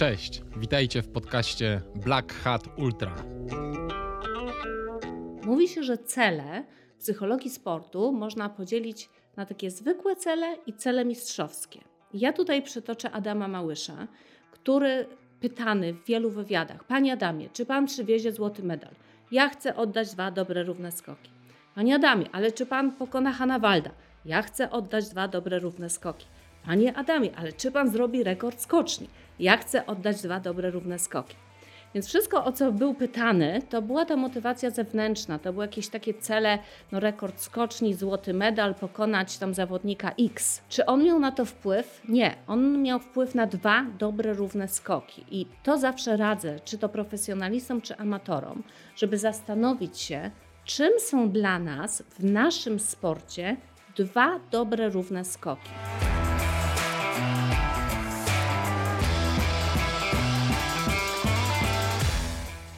Cześć, witajcie w podcaście Black Hat Ultra. Mówi się, że cele psychologii sportu można podzielić na takie zwykłe cele i cele mistrzowskie. Ja tutaj przytoczę Adama Małysza, który pytany w wielu wywiadach: Panie Adamie, czy pan przywiezie złoty medal? Ja chcę oddać dwa dobre, równe skoki. Panie Adamie, ale czy pan pokona Hanawalda? Ja chcę oddać dwa dobre, równe skoki. Panie Adamie, ale czy pan zrobi rekord skoczni? Ja chcę oddać dwa dobre, równe skoki. Więc wszystko, o co był pytany, to była ta motywacja zewnętrzna, to były jakieś takie cele, no rekord skoczni, złoty medal, pokonać tam zawodnika X. Czy on miał na to wpływ? Nie. On miał wpływ na dwa dobre, równe skoki. I to zawsze radzę, czy to profesjonalistom, czy amatorom, żeby zastanowić się, czym są dla nas w naszym sporcie dwa dobre, równe skoki.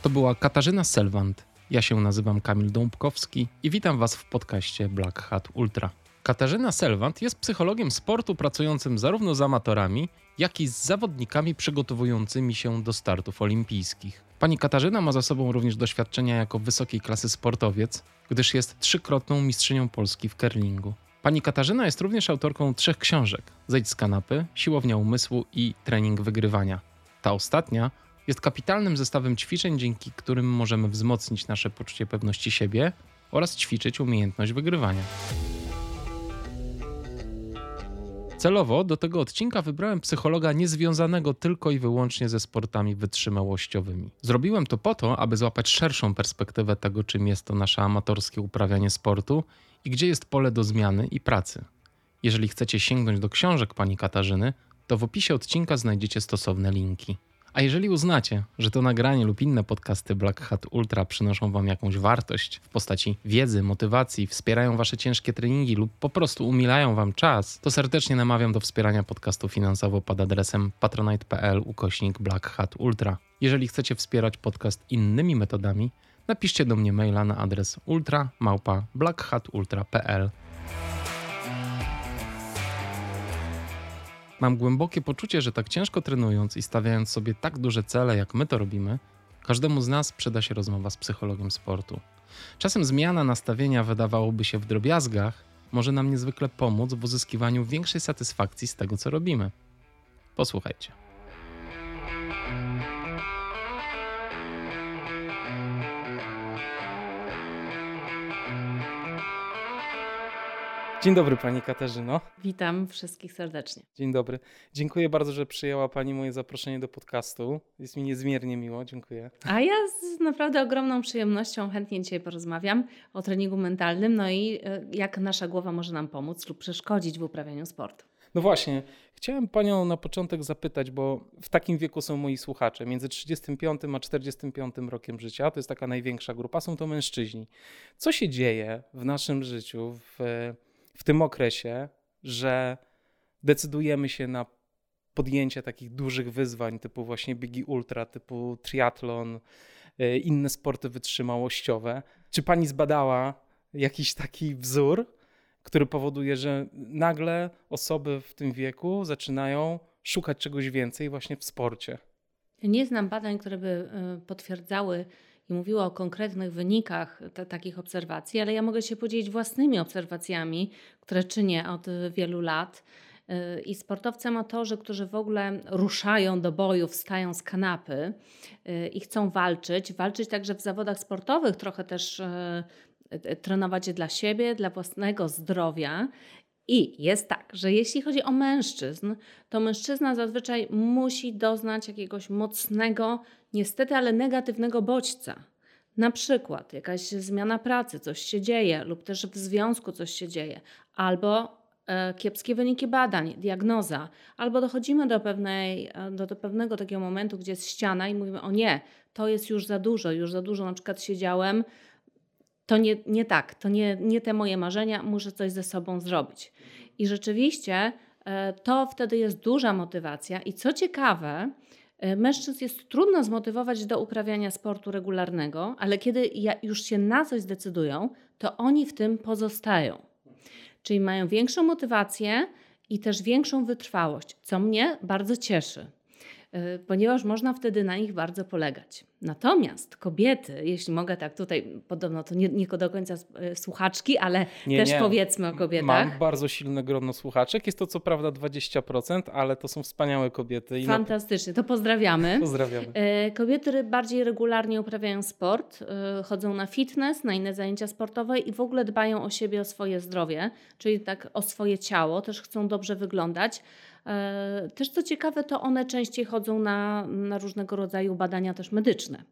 To była Katarzyna Selwand. Ja się nazywam Kamil Dąbkowski i witam Was w podcaście Black Hat Ultra. Katarzyna Selwand jest psychologiem sportu pracującym zarówno z amatorami, jak i z zawodnikami przygotowującymi się do startów olimpijskich. Pani Katarzyna ma za sobą również doświadczenia jako wysokiej klasy sportowiec, gdyż jest trzykrotną mistrzynią Polski w curlingu. Pani Katarzyna jest również autorką trzech książek: Zejdź z kanapy, Siłownia umysłu i Trening wygrywania. Ta ostatnia jest kapitalnym zestawem ćwiczeń, dzięki którym możemy wzmocnić nasze poczucie pewności siebie oraz ćwiczyć umiejętność wygrywania. Celowo do tego odcinka wybrałem psychologa niezwiązanego tylko i wyłącznie ze sportami wytrzymałościowymi. Zrobiłem to po to, aby złapać szerszą perspektywę tego, czym jest to nasze amatorskie uprawianie sportu i gdzie jest pole do zmiany i pracy. Jeżeli chcecie sięgnąć do książek pani Katarzyny, to w opisie odcinka znajdziecie stosowne linki. A jeżeli uznacie, że to nagranie lub inne podcasty Black Hat Ultra przynoszą Wam jakąś wartość w postaci wiedzy, motywacji, wspierają Wasze ciężkie treningi lub po prostu umilają Wam czas, to serdecznie namawiam do wspierania podcastu finansowo pod adresem patronite.pl ukośnik Black Hat Ultra. Jeżeli chcecie wspierać podcast innymi metodami, napiszcie do mnie maila na adres ultra.blackhatultra.pl Mam głębokie poczucie, że tak ciężko trenując i stawiając sobie tak duże cele, jak my to robimy, każdemu z nas przyda się rozmowa z psychologiem sportu. Czasem zmiana nastawienia wydawałoby się w drobiazgach, może nam niezwykle pomóc w uzyskiwaniu większej satysfakcji z tego, co robimy. Posłuchajcie. Dzień dobry Pani Katarzyno. Witam wszystkich serdecznie. Dzień dobry. Dziękuję bardzo, że przyjęła Pani moje zaproszenie do podcastu. Jest mi niezmiernie miło. Dziękuję. A ja z naprawdę ogromną przyjemnością chętnie dzisiaj porozmawiam o treningu mentalnym, no i e, jak nasza głowa może nam pomóc lub przeszkodzić w uprawianiu sportu. No właśnie, chciałem Panią na początek zapytać, bo w takim wieku są moi słuchacze, między 35 a 45 rokiem życia, to jest taka największa grupa, są to mężczyźni. Co się dzieje w naszym życiu, w w tym okresie, że decydujemy się na podjęcie takich dużych wyzwań, typu właśnie bigi ultra, typu triatlon, e, inne sporty wytrzymałościowe. Czy pani zbadała jakiś taki wzór, który powoduje, że nagle osoby w tym wieku zaczynają szukać czegoś więcej właśnie w sporcie? Nie znam badań, które by e, potwierdzały mówiła o konkretnych wynikach takich obserwacji, ale ja mogę się podzielić własnymi obserwacjami, które czynię od wielu lat. Y, I sportowcy amatorzy, którzy w ogóle ruszają do boju, wstają z kanapy y, i chcą walczyć, walczyć także w zawodach sportowych, trochę też y, trenować dla siebie, dla własnego zdrowia. I jest tak, że jeśli chodzi o mężczyzn, to mężczyzna zazwyczaj musi doznać jakiegoś mocnego niestety, ale negatywnego bodźca. Na przykład jakaś zmiana pracy, coś się dzieje, lub też w związku coś się dzieje, albo e, kiepskie wyniki badań, diagnoza, albo dochodzimy do, pewnej, e, do, do pewnego takiego momentu, gdzie jest ściana i mówimy: O nie, to jest już za dużo, już za dużo na przykład siedziałem, to nie, nie tak, to nie, nie te moje marzenia, muszę coś ze sobą zrobić. I rzeczywiście e, to wtedy jest duża motywacja. I co ciekawe, E, mężczyzn jest trudno zmotywować do uprawiania sportu regularnego, ale kiedy już się na coś zdecydują, to oni w tym pozostają. Czyli mają większą motywację i też większą wytrwałość, co mnie bardzo cieszy. Y, ponieważ można wtedy na nich bardzo polegać. Natomiast kobiety, jeśli mogę tak tutaj, podobno to nie, nie do końca y, słuchaczki, ale nie, też nie. powiedzmy o kobietach. Mam bardzo silne grono słuchaczek. Jest to co prawda 20%, ale to są wspaniałe kobiety. Fantastycznie, to pozdrawiamy. Pozdrawiamy. Y, kobiety bardziej regularnie uprawiają sport, chodzą na fitness, na inne zajęcia sportowe i w ogóle dbają o siebie, o swoje zdrowie, czyli tak o swoje ciało, też chcą dobrze wyglądać. E, też co ciekawe, to one częściej chodzą na, na różnego rodzaju badania też medyczne.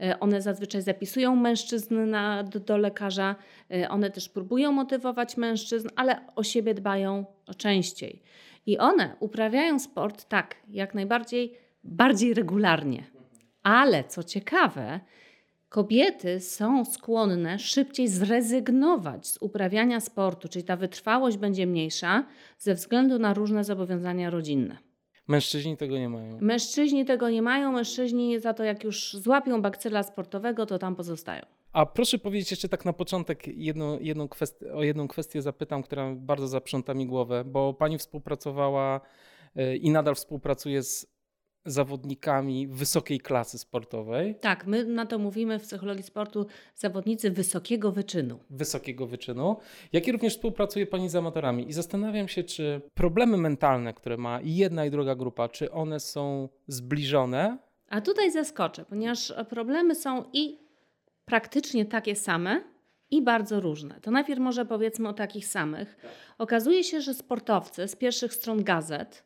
E, one zazwyczaj zapisują mężczyzn na, do, do lekarza, e, one też próbują motywować mężczyzn, ale o siebie dbają częściej. I one uprawiają sport tak, jak najbardziej, bardziej regularnie. Ale co ciekawe, Kobiety są skłonne szybciej zrezygnować z uprawiania sportu, czyli ta wytrwałość będzie mniejsza ze względu na różne zobowiązania rodzinne. Mężczyźni tego nie mają. Mężczyźni tego nie mają, mężczyźni za to jak już złapią bakcyla sportowego, to tam pozostają. A proszę powiedzieć jeszcze tak na początek jedną, jedną kwestię, o jedną kwestię zapytam, która bardzo zaprząta mi głowę, bo pani współpracowała e, i nadal współpracuje z zawodnikami wysokiej klasy sportowej. Tak, my na to mówimy w psychologii sportu zawodnicy wysokiego wyczynu. Wysokiego wyczynu, jak i również współpracuje Pani z amatorami. I zastanawiam się, czy problemy mentalne, które ma i jedna i druga grupa, czy one są zbliżone? A tutaj zaskoczę, ponieważ problemy są i praktycznie takie same, i bardzo różne. To najpierw może powiedzmy o takich samych. Okazuje się, że sportowcy z pierwszych stron gazet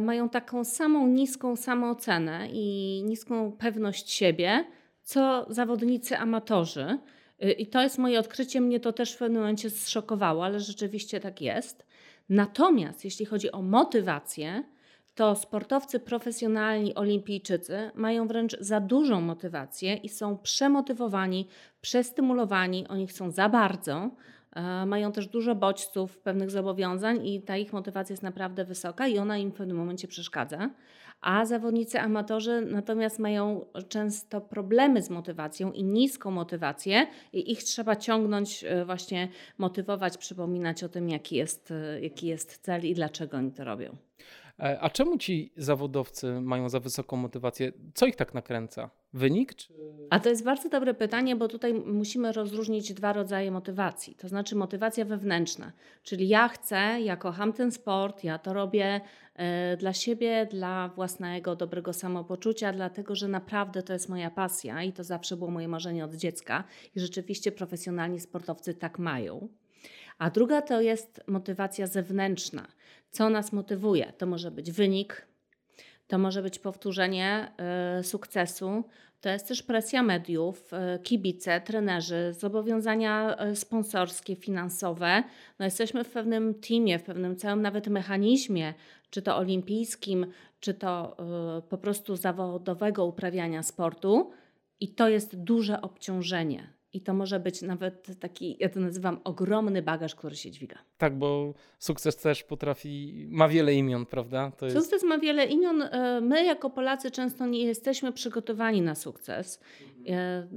mają taką samą niską samoocenę i niską pewność siebie, co zawodnicy amatorzy. Y, I to jest moje odkrycie, mnie to też w pewnym momencie zszokowało, ale rzeczywiście tak jest. Natomiast jeśli chodzi o motywację, to sportowcy profesjonalni, olimpijczycy mają wręcz za dużą motywację i są przemotywowani, przestymulowani, oni chcą za bardzo, E, mają też dużo bodźców, pewnych zobowiązań i ta ich motywacja jest naprawdę wysoka i ona im w pewnym momencie przeszkadza. A zawodnicy amatorzy natomiast mają często problemy z motywacją i niską motywację i ich trzeba ciągnąć, e, właśnie motywować, przypominać o tym, jaki jest, e, jaki jest cel i dlaczego oni to robią. A czemu ci zawodowcy mają za wysoką motywację? Co ich tak nakręca? Wynik? Czy... A to jest bardzo dobre pytanie, bo tutaj musimy rozróżnić dwa rodzaje motywacji. To znaczy motywacja wewnętrzna, czyli ja chcę, ja kocham ten sport, ja to robię y, dla siebie, dla własnego dobrego samopoczucia, dlatego że naprawdę to jest moja pasja i to zawsze było moje marzenie od dziecka i rzeczywiście profesjonalni sportowcy tak mają. A druga to jest motywacja zewnętrzna. Co nas motywuje? To może być wynik, to może być powtórzenie y, sukcesu, to jest też presja mediów, y, kibice, trenerzy, zobowiązania y, sponsorskie, finansowe. No jesteśmy w pewnym teamie, w pewnym całym nawet mechanizmie, czy to olimpijskim, czy to po prostu zawodowego uprawiania sportu, i to jest duże obciążenie. I to może być nawet taki, ja to nazywam ogromny bagaż, który się dźwiga. Tak, bo sukces też potrafi, ma wiele imion, prawda? To jest... Sukces ma wiele imion. E, my jako Polacy często nie jesteśmy przygotowani na sukces. E,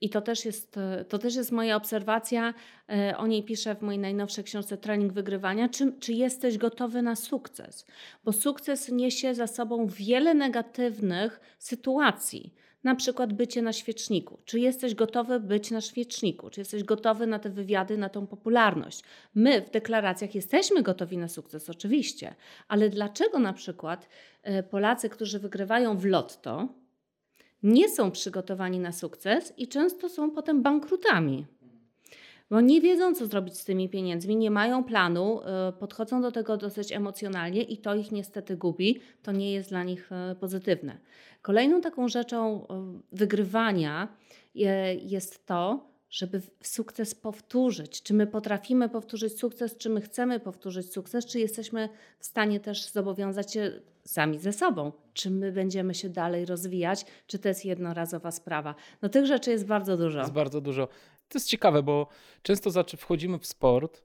I to też, jest, to też jest moja obserwacja. E, o niej piszę w mojej najnowszej książce Trening Wygrywania. Czy, czy jesteś gotowy na sukces? Bo sukces niesie za sobą wiele negatywnych sytuacji na przykład bycie na świeczniku. Czy jesteś gotowy być na świeczniku? Czy jesteś gotowy na te wywiady, na tą popularność? My w deklaracjach jesteśmy gotowi na sukces, oczywiście, ale dlaczego na przykład e, Polacy, którzy wygrywają w lotto, nie są przygotowani na sukces i często są potem bankrutami? Bo nie wiedzą, co zrobić z tymi pieniędzmi, nie mają planu, e, podchodzą do tego dosyć emocjonalnie i to ich niestety gubi, to nie jest dla nich e, pozytywne. Kolejną taką rzeczą e, wygrywania jest to, żeby sukces powtórzyć. Czy my potrafimy powtórzyć sukces, czy my chcemy powtórzyć sukces, czy jesteśmy w stanie też zobowiązać się sami ze sobą, czy my będziemy się dalej rozwijać, czy to jest jednorazowa sprawa. No tych rzeczy jest bardzo dużo. Jest bardzo dużo. To jest ciekawe, bo często wchodzimy w sport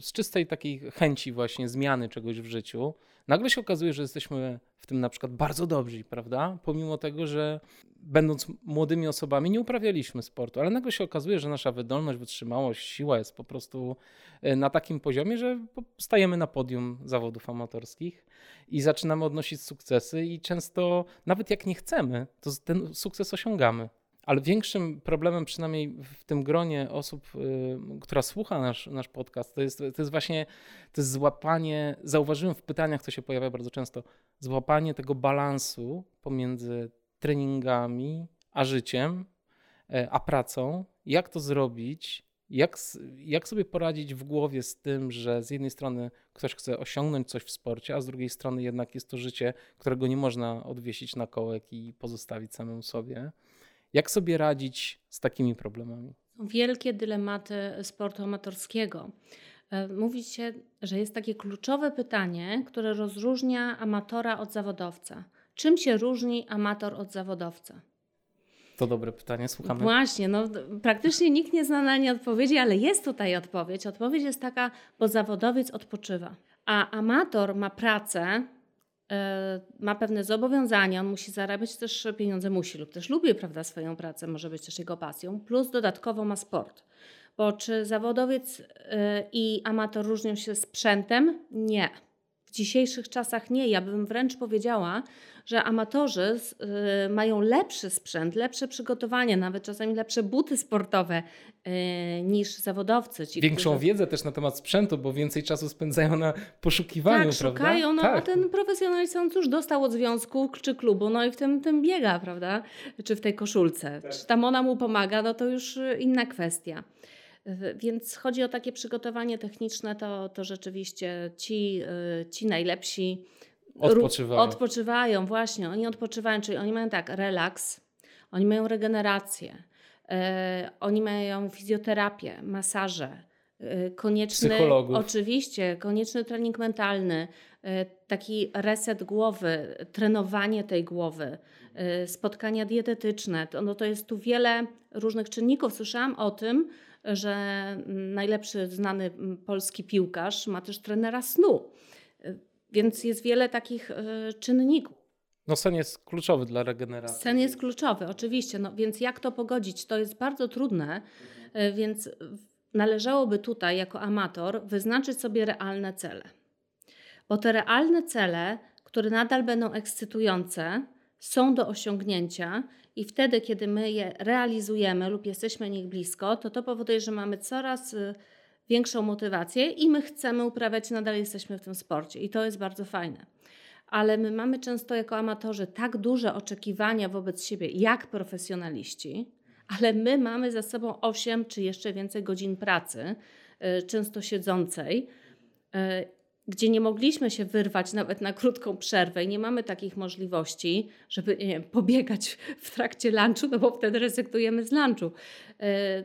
z czystej takiej chęci właśnie zmiany czegoś w życiu, nagle się okazuje, że jesteśmy w tym na przykład bardzo dobrzy, prawda? Pomimo tego, że będąc młodymi osobami nie uprawialiśmy sportu, ale nagle się okazuje, że nasza wydolność, wytrzymałość, siła jest po prostu e, na takim poziomie, że stajemy na podium zawodów amatorskich i zaczynamy odnosić sukcesy i często nawet jak nie chcemy, to ten sukces osiągamy. Ale większym problemem, przynajmniej w tym gronie osób, y, która słucha nasz, nasz podcast, to jest, to jest właśnie to jest złapanie, zauważyłem w pytaniach, to się pojawia bardzo często, złapanie tego balansu pomiędzy treningami a życiem, e, a pracą. Jak to zrobić? Jak, jak sobie poradzić w głowie z tym, że z jednej strony ktoś chce osiągnąć coś w sporcie, a z drugiej strony jednak jest to życie, którego nie można odwiesić na kołek i pozostawić samemu sobie? Jak sobie radzić z takimi problemami? Wielkie dylematy sportu amatorskiego. E, mówi się, że jest takie kluczowe pytanie, które rozróżnia amatora od zawodowca. Czym się różni amator od zawodowca? To dobre pytanie, słuchamy. Właśnie, no praktycznie nikt nie zna na nie odpowiedzi, ale jest tutaj odpowiedź. Odpowiedź jest taka, bo zawodowiec odpoczywa, a amator ma pracę, ma pewne zobowiązania, on musi zarabiać też pieniądze, musi lub też lubi prawda, swoją pracę, może być też jego pasją, plus dodatkowo ma sport. Bo czy zawodowiec e, i amator różnią się sprzętem? Nie. W dzisiejszych czasach nie. Ja bym wręcz powiedziała, że amatorzy y, mają lepszy sprzęt, lepsze przygotowanie, nawet czasami lepsze buty sportowe y, niż zawodowcy. Ci, Większą którzy... wiedzę też na temat sprzętu, bo więcej czasu spędzają na poszukiwaniu, tak, prawda? szukają, no tak. a ten profesjonalista on cóż dostał od związku czy klubu, no i w tym, tym biega, prawda? Czy w tej koszulce. Tak. Czy tam ona mu pomaga, no to już inna kwestia. Więc chodzi o takie przygotowanie techniczne, to, to rzeczywiście ci, y, ci najlepsi odpoczywają. odpoczywają, właśnie, oni odpoczywają, czyli oni mają tak, relaks, oni mają regenerację, e, oni mają fizjoterapię, masaże, e, konieczny, oczywiście, konieczny trening mentalny, e, taki reset głowy, trenowanie tej głowy, spotkania dietetyczne. To, no to jest tu wiele różnych czynników. Słyszałam o tym, że najlepszy znany polski piłkarz ma też trenera snu. Więc jest wiele takich y, czynników. No sen jest kluczowy dla regeneracji. Sen jest kluczowy, oczywiście. No, więc jak to pogodzić? To jest bardzo trudne, y, więc należałoby tutaj jako amator wyznaczyć sobie realne cele. Bo te realne cele, które nadal będą ekscytujące, są do osiągnięcia i wtedy, kiedy my je realizujemy lub jesteśmy nich blisko, to to powoduje, że mamy coraz y, większą motywację i my chcemy uprawiać, nadal jesteśmy w tym sporcie i to jest bardzo fajne. Ale my mamy często jako amatorzy tak duże oczekiwania wobec siebie, jak profesjonaliści, ale my mamy za sobą 8 czy jeszcze więcej godzin pracy, y, często siedzącej, y, gdzie nie mogliśmy się wyrwać nawet na krótką przerwę i nie mamy takich możliwości, żeby nie wiem, pobiegać w trakcie lunchu, no bo wtedy rezygnujemy z lunchu. Y,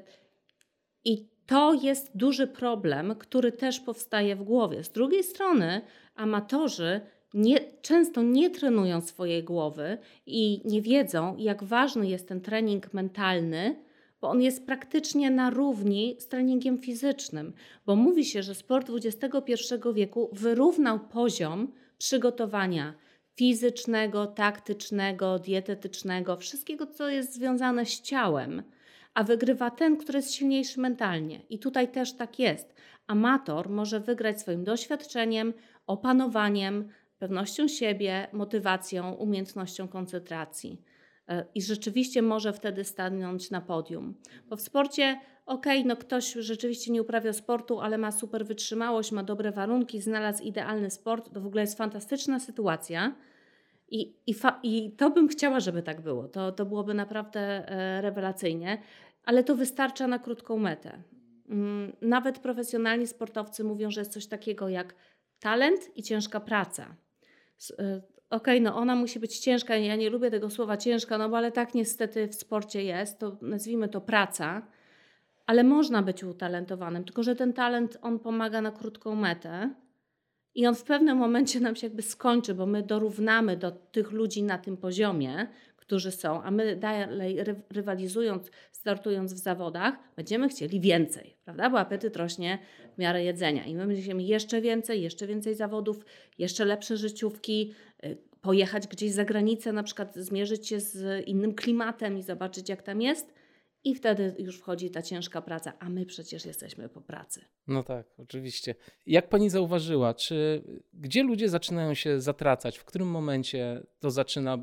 I to jest duży problem, który też powstaje w głowie. Z drugiej strony, amatorzy nie, często nie trenują swojej głowy i nie wiedzą, jak ważny jest ten trening mentalny, bo on jest praktycznie na równi z treningiem fizycznym. Bo mówi się, że sport XXI wieku wyrównał poziom przygotowania fizycznego, taktycznego, dietetycznego, wszystkiego, co jest związane z ciałem a wygrywa ten, który jest silniejszy mentalnie. I tutaj też tak jest. Amator może wygrać swoim doświadczeniem, opanowaniem, pewnością siebie, motywacją, umiejętnością koncentracji. E, I rzeczywiście może wtedy stanąć na podium. Bo w sporcie, okej, okay, no ktoś rzeczywiście nie uprawia sportu, ale ma super wytrzymałość, ma dobre warunki, znalazł idealny sport, to w ogóle jest fantastyczna sytuacja. I, i, I, to bym chciała, żeby tak było. To, to byłoby naprawdę e, rewelacyjnie ale to wystarcza na krótką metę. Mm, nawet profesjonalni sportowcy mówią, że jest coś takiego jak talent i ciężka praca. Y, okej, okay, no ona musi być ciężka, ja nie lubię tego słowa ciężka, no bo ale tak niestety w sporcie jest, to nazwijmy to praca, ale można być utalentowanym, tylko że ten talent on pomaga na krótką metę i on w pewnym momencie nam się jakby skończy, bo my dorównamy do tych ludzi na tym poziomie, którzy są, a my dalej rywalizując, startując w zawodach, będziemy chcieli więcej, prawda? Bo apetyt rośnie w miarę jedzenia i my będziemy jeszcze więcej, jeszcze więcej zawodów, jeszcze lepsze życiówki, y, pojechać gdzieś za granicę, na przykład zmierzyć się z innym klimatem i zobaczyć, jak tam jest. I wtedy już wchodzi ta ciężka praca, a my przecież jesteśmy po pracy. No tak, oczywiście. Jak pani zauważyła, czy gdzie ludzie zaczynają się zatracać? W którym momencie to zaczyna,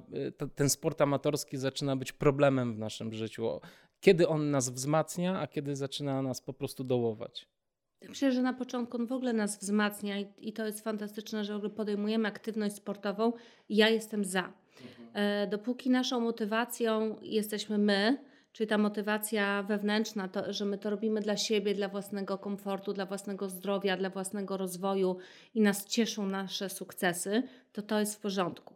ten sport amatorski zaczyna być problemem w naszym życiu? Kiedy on nas wzmacnia, a kiedy zaczyna nas po prostu dołować? Myślę, że na początku on w ogóle nas wzmacnia i, i to jest fantastyczne, że podejmujemy aktywność sportową ja jestem za. Mhm. E, dopóki naszą motywacją jesteśmy my, czyli ta motywacja wewnętrzna, to, że my to robimy dla siebie, dla własnego komfortu, dla własnego zdrowia, dla własnego rozwoju i nas cieszą nasze sukcesy, to to jest w porządku.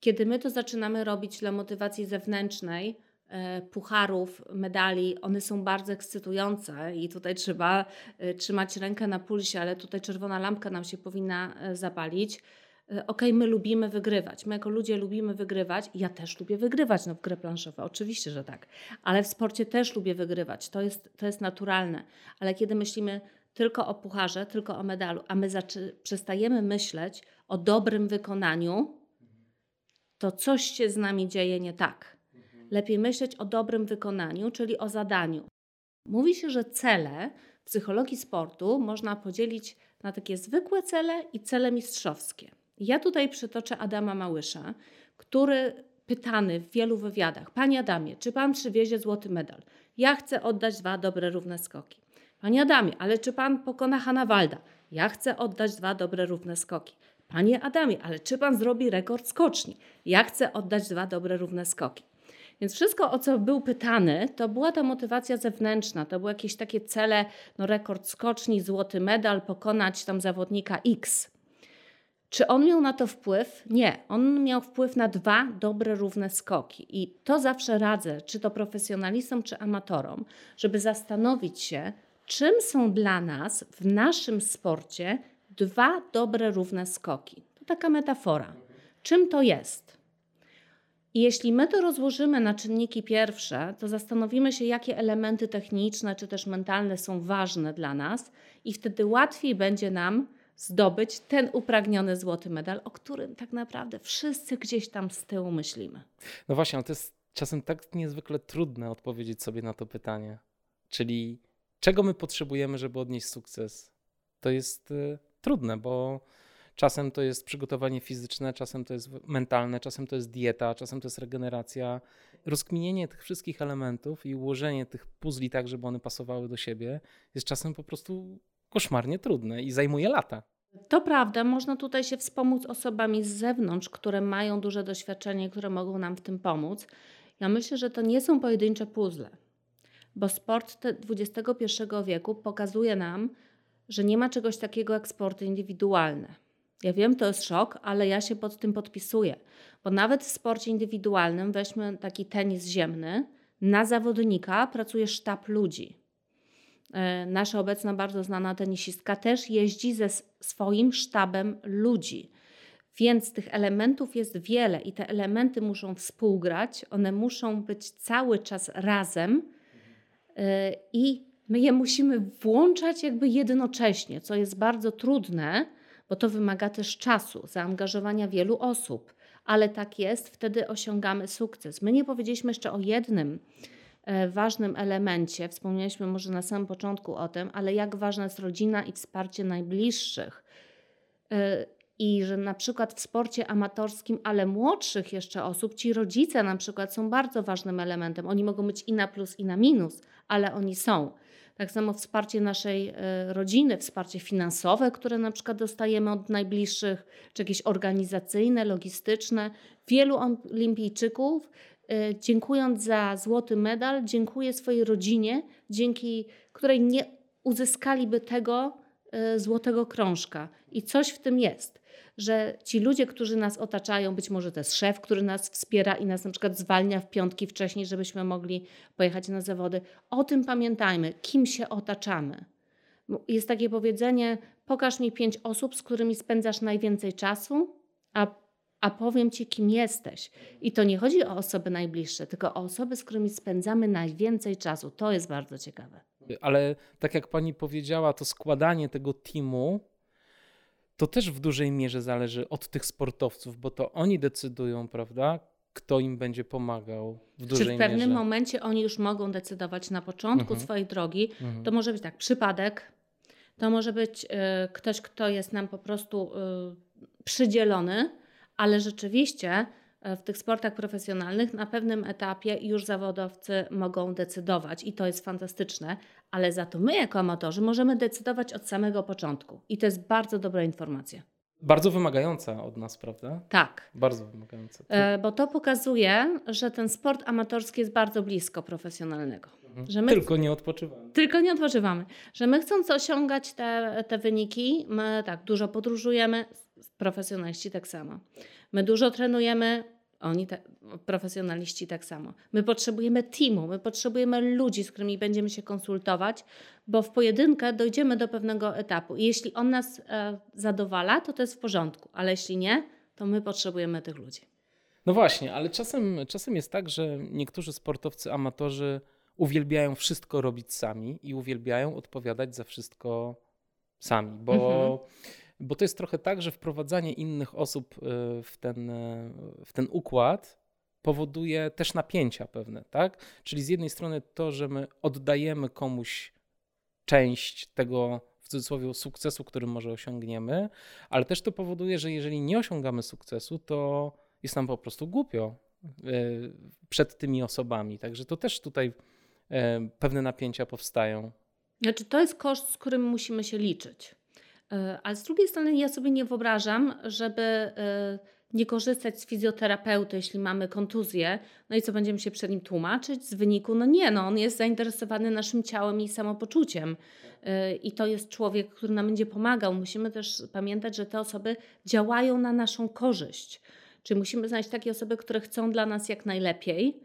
Kiedy my to zaczynamy robić dla motywacji zewnętrznej, E, pucharów, medali, one są bardzo ekscytujące i tutaj trzeba e, trzymać rękę na pulsie, ale tutaj czerwona lampka nam się powinna e, zapalić. Ok, my lubimy wygrywać. My jako ludzie lubimy wygrywać. Ja też lubię wygrywać no, w grę planszową. Oczywiście, że tak. Ale w sporcie też lubię wygrywać. To jest, to jest naturalne. Ale kiedy myślimy tylko o pucharze, tylko o medalu, a my przestajemy myśleć o dobrym wykonaniu, to coś się z nami dzieje nie tak lepiej myśleć o dobrym wykonaniu, czyli o zadaniu. Mówi się, że cele w psychologii sportu można podzielić na takie zwykłe cele i cele mistrzowskie. Ja tutaj przytoczę Adama Małysza, który pytany w wielu wywiadach: Panie Adamie, czy pan przywiezie złoty medal? Ja chcę oddać dwa dobre, równe skoki. Panie Adamie, ale czy pan pokona Hanna Walda? Ja chcę oddać dwa dobre, równe skoki. Panie Adamie, ale czy pan zrobi rekord skoczni? Ja chcę oddać dwa dobre, równe skoki. Więc wszystko, o co był pytany, to była ta motywacja zewnętrzna, to były jakieś takie cele, no rekord skoczni, złoty medal, pokonać tam zawodnika X. Czy on miał na to wpływ? Nie. On miał wpływ na dwa dobre, równe skoki. I to zawsze radzę, czy to profesjonalistom, czy amatorom, żeby zastanowić się, czym są dla nas w naszym sporcie dwa dobre, równe skoki. To taka metafora. Czym to jest? I jeśli my to rozłożymy na czynniki pierwsze, to zastanowimy się, jakie elementy techniczne czy też mentalne są ważne dla nas, i wtedy łatwiej będzie nam zdobyć ten upragniony złoty medal, o którym tak naprawdę wszyscy gdzieś tam z tyłu myślimy. No właśnie, ale to jest czasem tak niezwykle trudne odpowiedzieć sobie na to pytanie. Czyli czego my potrzebujemy, żeby odnieść sukces? To jest y, trudne, bo Czasem to jest przygotowanie fizyczne, czasem to jest mentalne, czasem to jest dieta, czasem to jest regeneracja. Rozkminienie tych wszystkich elementów i ułożenie tych puzli tak, żeby one pasowały do siebie, jest czasem po prostu koszmarnie trudne i zajmuje lata. To prawda, można tutaj się wspomóc osobami z zewnątrz, które mają duże doświadczenie, które mogą nam w tym pomóc. Ja myślę, że to nie są pojedyncze puzzle, bo sport XXI wieku pokazuje nam, że nie ma czegoś takiego jak sporty indywidualne. Ja wiem, to jest szok, ale ja się pod tym podpisuję, bo nawet w sporcie indywidualnym, weźmy taki tenis ziemny, na zawodnika pracuje sztab ludzi. E, nasza obecna bardzo znana tenisistka też jeździ ze swoim sztabem ludzi. Więc tych elementów jest wiele i te elementy muszą współgrać, one muszą być cały czas razem e, i my je musimy włączać jakby jednocześnie, co jest bardzo trudne, bo to wymaga też czasu, zaangażowania wielu osób, ale tak jest, wtedy osiągamy sukces. My nie powiedzieliśmy jeszcze o jednym ważnym elemencie, wspomnieliśmy może na samym początku o tym, ale jak ważna jest rodzina i wsparcie najbliższych. E, I że na przykład w sporcie amatorskim, ale młodszych jeszcze osób, ci rodzice na przykład są bardzo ważnym elementem. Oni mogą być i na plus, i na minus, ale oni są. Tak samo wsparcie naszej e, rodziny, wsparcie finansowe, które na przykład dostajemy od najbliższych, czy jakieś organizacyjne, logistyczne. Wielu olimpijczyków, e, dziękując za złoty medal, dziękuję swojej rodzinie, dzięki której nie uzyskaliby tego e, złotego krążka. I coś w tym jest że ci ludzie, którzy nas otaczają, być może to jest szef, który nas wspiera i nas na przykład zwalnia w piątki wcześniej, żebyśmy mogli pojechać na zawody. O tym pamiętajmy, kim się otaczamy. Jest takie powiedzenie: pokaż mi pięć osób, z którymi spędzasz najwięcej czasu, a, a powiem ci, kim jesteś. I to nie chodzi o osoby najbliższe, tylko o osoby, z którymi spędzamy najwięcej czasu. To jest bardzo ciekawe. Ale tak jak pani powiedziała, to składanie tego teamu to też w dużej mierze zależy od tych sportowców, bo to oni decydują, prawda, kto im będzie pomagał w dużej Czy w pewnym mierze. momencie oni już mogą decydować na początku Mhm. swojej drogi? Mhm. To może być tak, przypadek, to może być y, ktoś, kto jest nam po prostu y, przydzielony, ale rzeczywiście y, w tych sportach profesjonalnych na pewnym etapie już zawodowcy mogą decydować i to jest fantastyczne, ale za to my jako amatorzy możemy decydować od samego początku i to jest bardzo dobra informacja. Bardzo wymagająca od nas, prawda? Tak. Bardzo wymagająca. E, Bo to pokazuje, że ten sport amatorski jest bardzo blisko profesjonalnego. Mhm. że my- Tylko nie odpoczywamy. Tylko nie odpoczywamy. Że my chcąc osiągać te, te wyniki, my tak dużo podróżujemy, profesjonaliści tak samo. My dużo trenujemy, oni te, profesjonaliści tak samo. My potrzebujemy teamu, my potrzebujemy ludzi, z którymi będziemy się konsultować, bo w pojedynkę dojdziemy do pewnego etapu. I jeśli on nas e, zadowala, to to jest w porządku, ale jeśli nie, to my potrzebujemy tych ludzi. No właśnie, ale czasem, czasem jest tak, że niektórzy sportowcy, amatorzy uwielbiają wszystko robić sami i uwielbiają odpowiadać za wszystko sami, bo, Mhm. Bo to jest trochę tak, że wprowadzanie innych osób y, w ten, y, w ten układ powoduje też napięcia pewne, tak? Czyli z jednej strony to, że my oddajemy komuś część tego w cudzysłowie sukcesu, który może osiągniemy, ale też to powoduje, że jeżeli nie osiągamy sukcesu, to jest nam po prostu głupio y, przed tymi osobami. Także to też tutaj pewne napięcia powstają. Znaczy, to jest koszt, z którym musimy się liczyć. E, Ale z drugiej strony ja sobie nie wyobrażam, żeby e, nie korzystać z fizjoterapeuty, jeśli mamy kontuzję, no i co będziemy się przed nim tłumaczyć z wyniku? No nie, no on jest zainteresowany naszym ciałem i samopoczuciem. E, I to jest człowiek, który nam będzie pomagał. Musimy też pamiętać, że te osoby działają na naszą korzyść. Czyli musimy znaleźć takie osoby, które chcą dla nas jak najlepiej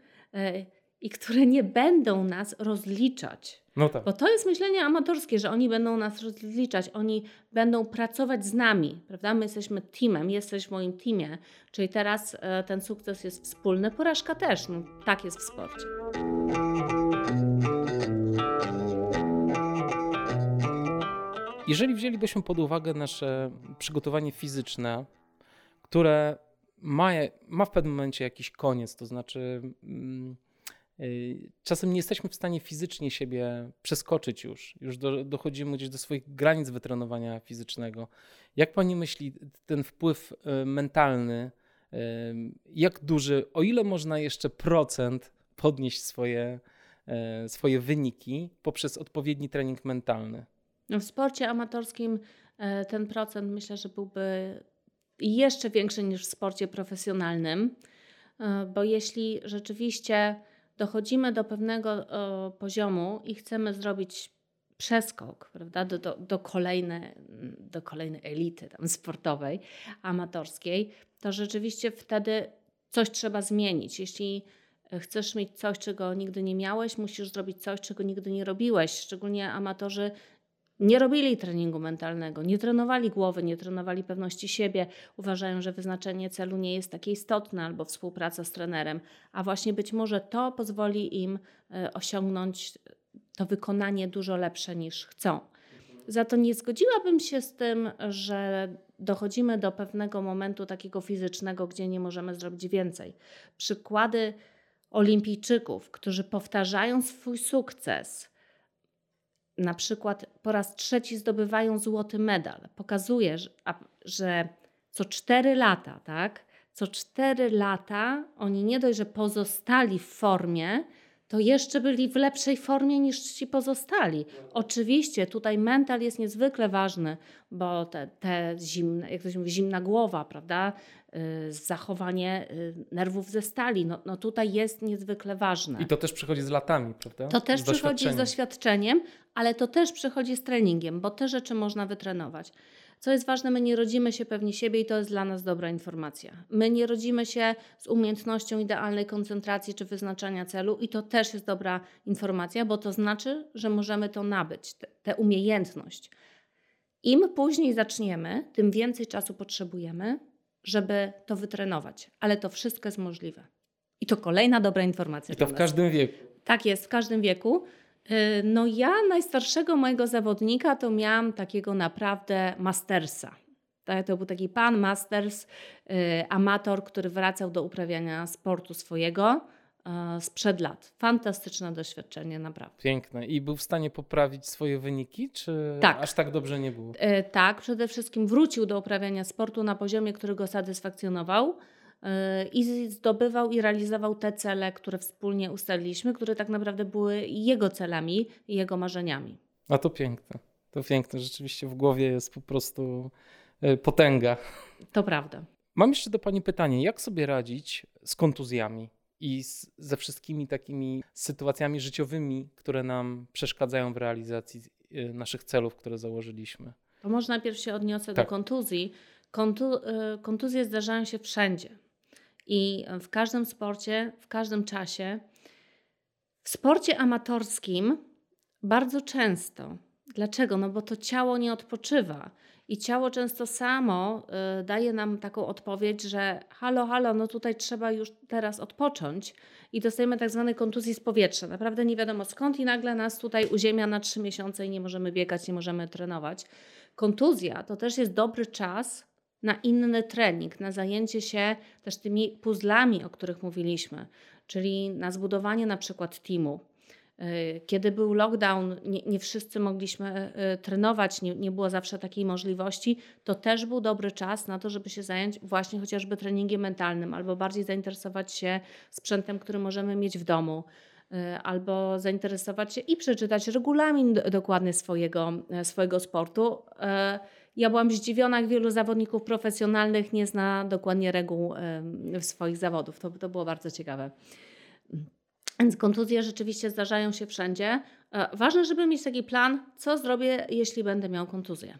i które nie będą nas rozliczać. No tak. Bo to jest myślenie amatorskie, że oni będą nas rozliczać, oni będą pracować z nami, prawda? My jesteśmy teamem, jesteś w moim teamie, czyli teraz e, ten sukces jest wspólny, porażka też, no, tak jest w sporcie. Jeżeli wzięlibyśmy pod uwagę nasze przygotowanie fizyczne, które ma, ma w pewnym momencie jakiś koniec, to znaczy mm, czasem nie jesteśmy w stanie fizycznie siebie przeskoczyć już, już do, dochodzimy gdzieś do swoich granic wytrenowania fizycznego. Jak pani myśli, ten wpływ y, mentalny, y, jak duży, o ile można jeszcze procent podnieść swoje, y, swoje wyniki poprzez odpowiedni trening mentalny? No, w sporcie amatorskim e, ten procent myślę, że byłby jeszcze większy niż w sporcie profesjonalnym, e, bo jeśli rzeczywiście dochodzimy do pewnego poziomu i chcemy zrobić przeskok prawda, do, do, do, kolejne, do kolejnej elity tam sportowej, amatorskiej, to rzeczywiście wtedy coś trzeba zmienić. Jeśli chcesz mieć coś, czego nigdy nie miałeś, musisz zrobić coś, czego nigdy nie robiłeś. Szczególnie amatorzy nie robili treningu mentalnego, nie trenowali głowy, nie trenowali pewności siebie, uważają, że wyznaczenie celu nie jest takie istotne albo współpraca z trenerem, a właśnie być może to pozwoli im e, osiągnąć to wykonanie dużo lepsze niż chcą. Za to nie zgodziłabym się z tym, że dochodzimy do pewnego momentu takiego fizycznego, gdzie nie możemy zrobić więcej. Przykłady olimpijczyków, którzy powtarzają swój sukces, na przykład po raz trzeci zdobywają złoty medal. Pokazuje, że, co cztery lata, tak? Co cztery lata oni nie dość, że pozostali w formie, to jeszcze byli w lepszej formie niż ci pozostali. Oczywiście tutaj mental jest niezwykle ważny, bo te, te zimne, jak to się mówi, zimna głowa, prawda? Yy, zachowanie yy, nerwów ze stali, no, no tutaj jest niezwykle ważne. I to też przychodzi z latami, prawda? To też z przychodzi z doświadczeniem, ale to też przychodzi z treningiem, bo te rzeczy można wytrenować. Co jest ważne, my nie rodzimy się pewni siebie i to jest dla nas dobra informacja. My nie rodzimy się z umiejętnością idealnej koncentracji czy wyznaczania celu i to też jest dobra informacja, bo to znaczy, że możemy to nabyć, tę umiejętność. Im później zaczniemy, tym więcej czasu potrzebujemy, żeby to wytrenować, ale to wszystko jest możliwe. I to kolejna dobra informacja. I to w każdym wieku. Tak jest, w każdym wieku. Y, no ja najstarszego mojego zawodnika to miałam takiego naprawdę mastersa. To był taki pan masters, y, amator, który wracał do uprawiania sportu swojego sprzed lat. Fantastyczne doświadczenie, naprawdę. Piękne. I był w stanie poprawić swoje wyniki, czy tak. aż tak dobrze nie było? Tak, przede wszystkim wrócił do uprawiania sportu na poziomie, który go satysfakcjonował i zdobywał i realizował te cele, które wspólnie ustaliliśmy, które tak naprawdę były jego celami i jego marzeniami. A to piękne. To piękne. Rzeczywiście w głowie jest po prostu e, potęga. To prawda. Mam jeszcze do Pani pytanie. Jak sobie radzić z kontuzjami i z, ze wszystkimi takimi sytuacjami życiowymi, które nam przeszkadzają w realizacji e, naszych celów, które założyliśmy? To może najpierw się odniosę tak. do kontuzji. Kontu, e, kontuzje zdarzają się wszędzie. I w każdym sporcie, w każdym czasie. W sporcie amatorskim bardzo często. Dlaczego? No bo to ciało nie odpoczywa. I ciało często samo y, daje nam taką odpowiedź, że halo, halo, no tutaj trzeba już teraz odpocząć i dostajemy tak zwanej kontuzji z powietrza. Naprawdę nie wiadomo skąd i nagle nas tutaj uziemia na trzy miesiące i nie możemy biegać, nie możemy trenować. Kontuzja to też jest dobry czas na inny trening, na zajęcie się też tymi puzzlami, o których mówiliśmy, czyli na zbudowanie na przykład teamu. Y, kiedy był lockdown, nie, nie wszyscy mogliśmy y, trenować, nie, nie, było zawsze takiej możliwości. To też był dobry czas na to, żeby się zająć właśnie chociażby treningiem mentalnym, albo bardziej zainteresować się sprzętem, który możemy mieć w domu, y, albo zainteresować się i przeczytać regulamin dokładny swojego, swojego sportu. Ja byłam zdziwiona, jak wielu zawodników profesjonalnych nie zna dokładnie reguł swoich zawodów. To, to było bardzo ciekawe. Więc kontuzje rzeczywiście zdarzają się wszędzie. E, ważne, żeby mieć taki plan, co zrobię, jeśli będę miał kontuzję.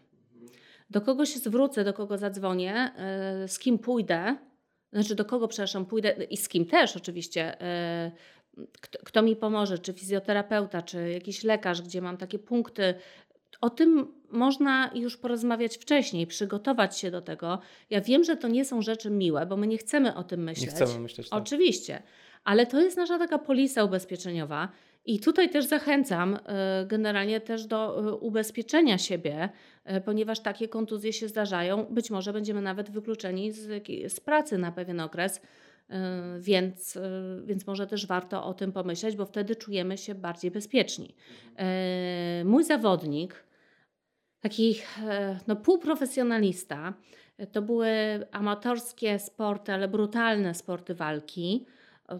Do kogo się zwrócę, do kogo zadzwonię, e, z kim pójdę, znaczy do kogo, przepraszam, pójdę i z kim też oczywiście, e, kto, kto mi pomoże, czy fizjoterapeuta, czy jakiś lekarz, gdzie mam takie punkty o tym można już porozmawiać wcześniej, przygotować się do tego. Ja wiem, że to nie są rzeczy miłe, bo my nie chcemy o tym myśleć. Nie chcemy myśleć. Tak. Oczywiście, ale to jest nasza taka polisa ubezpieczeniowa. I tutaj też zachęcam y, generalnie też do y, ubezpieczenia siebie, y, ponieważ takie kontuzje się zdarzają. Być może będziemy nawet wykluczeni z, z pracy na pewien okres, więc, więc może też warto o tym pomyśleć, bo wtedy czujemy się bardziej bezpieczni. Mój zawodnik, taki e, no, półprofesjonalista. To były amatorskie sporty, ale brutalne sporty walki.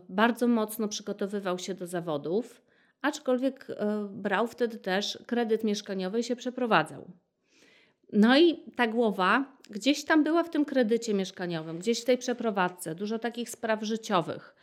Bardzo mocno przygotowywał się do zawodów, aczkolwiek e, brał wtedy też kredyt mieszkaniowy i się przeprowadzał. No i ta głowa gdzieś tam była w tym kredycie mieszkaniowym, gdzieś w tej przeprowadzce, dużo takich spraw życiowych.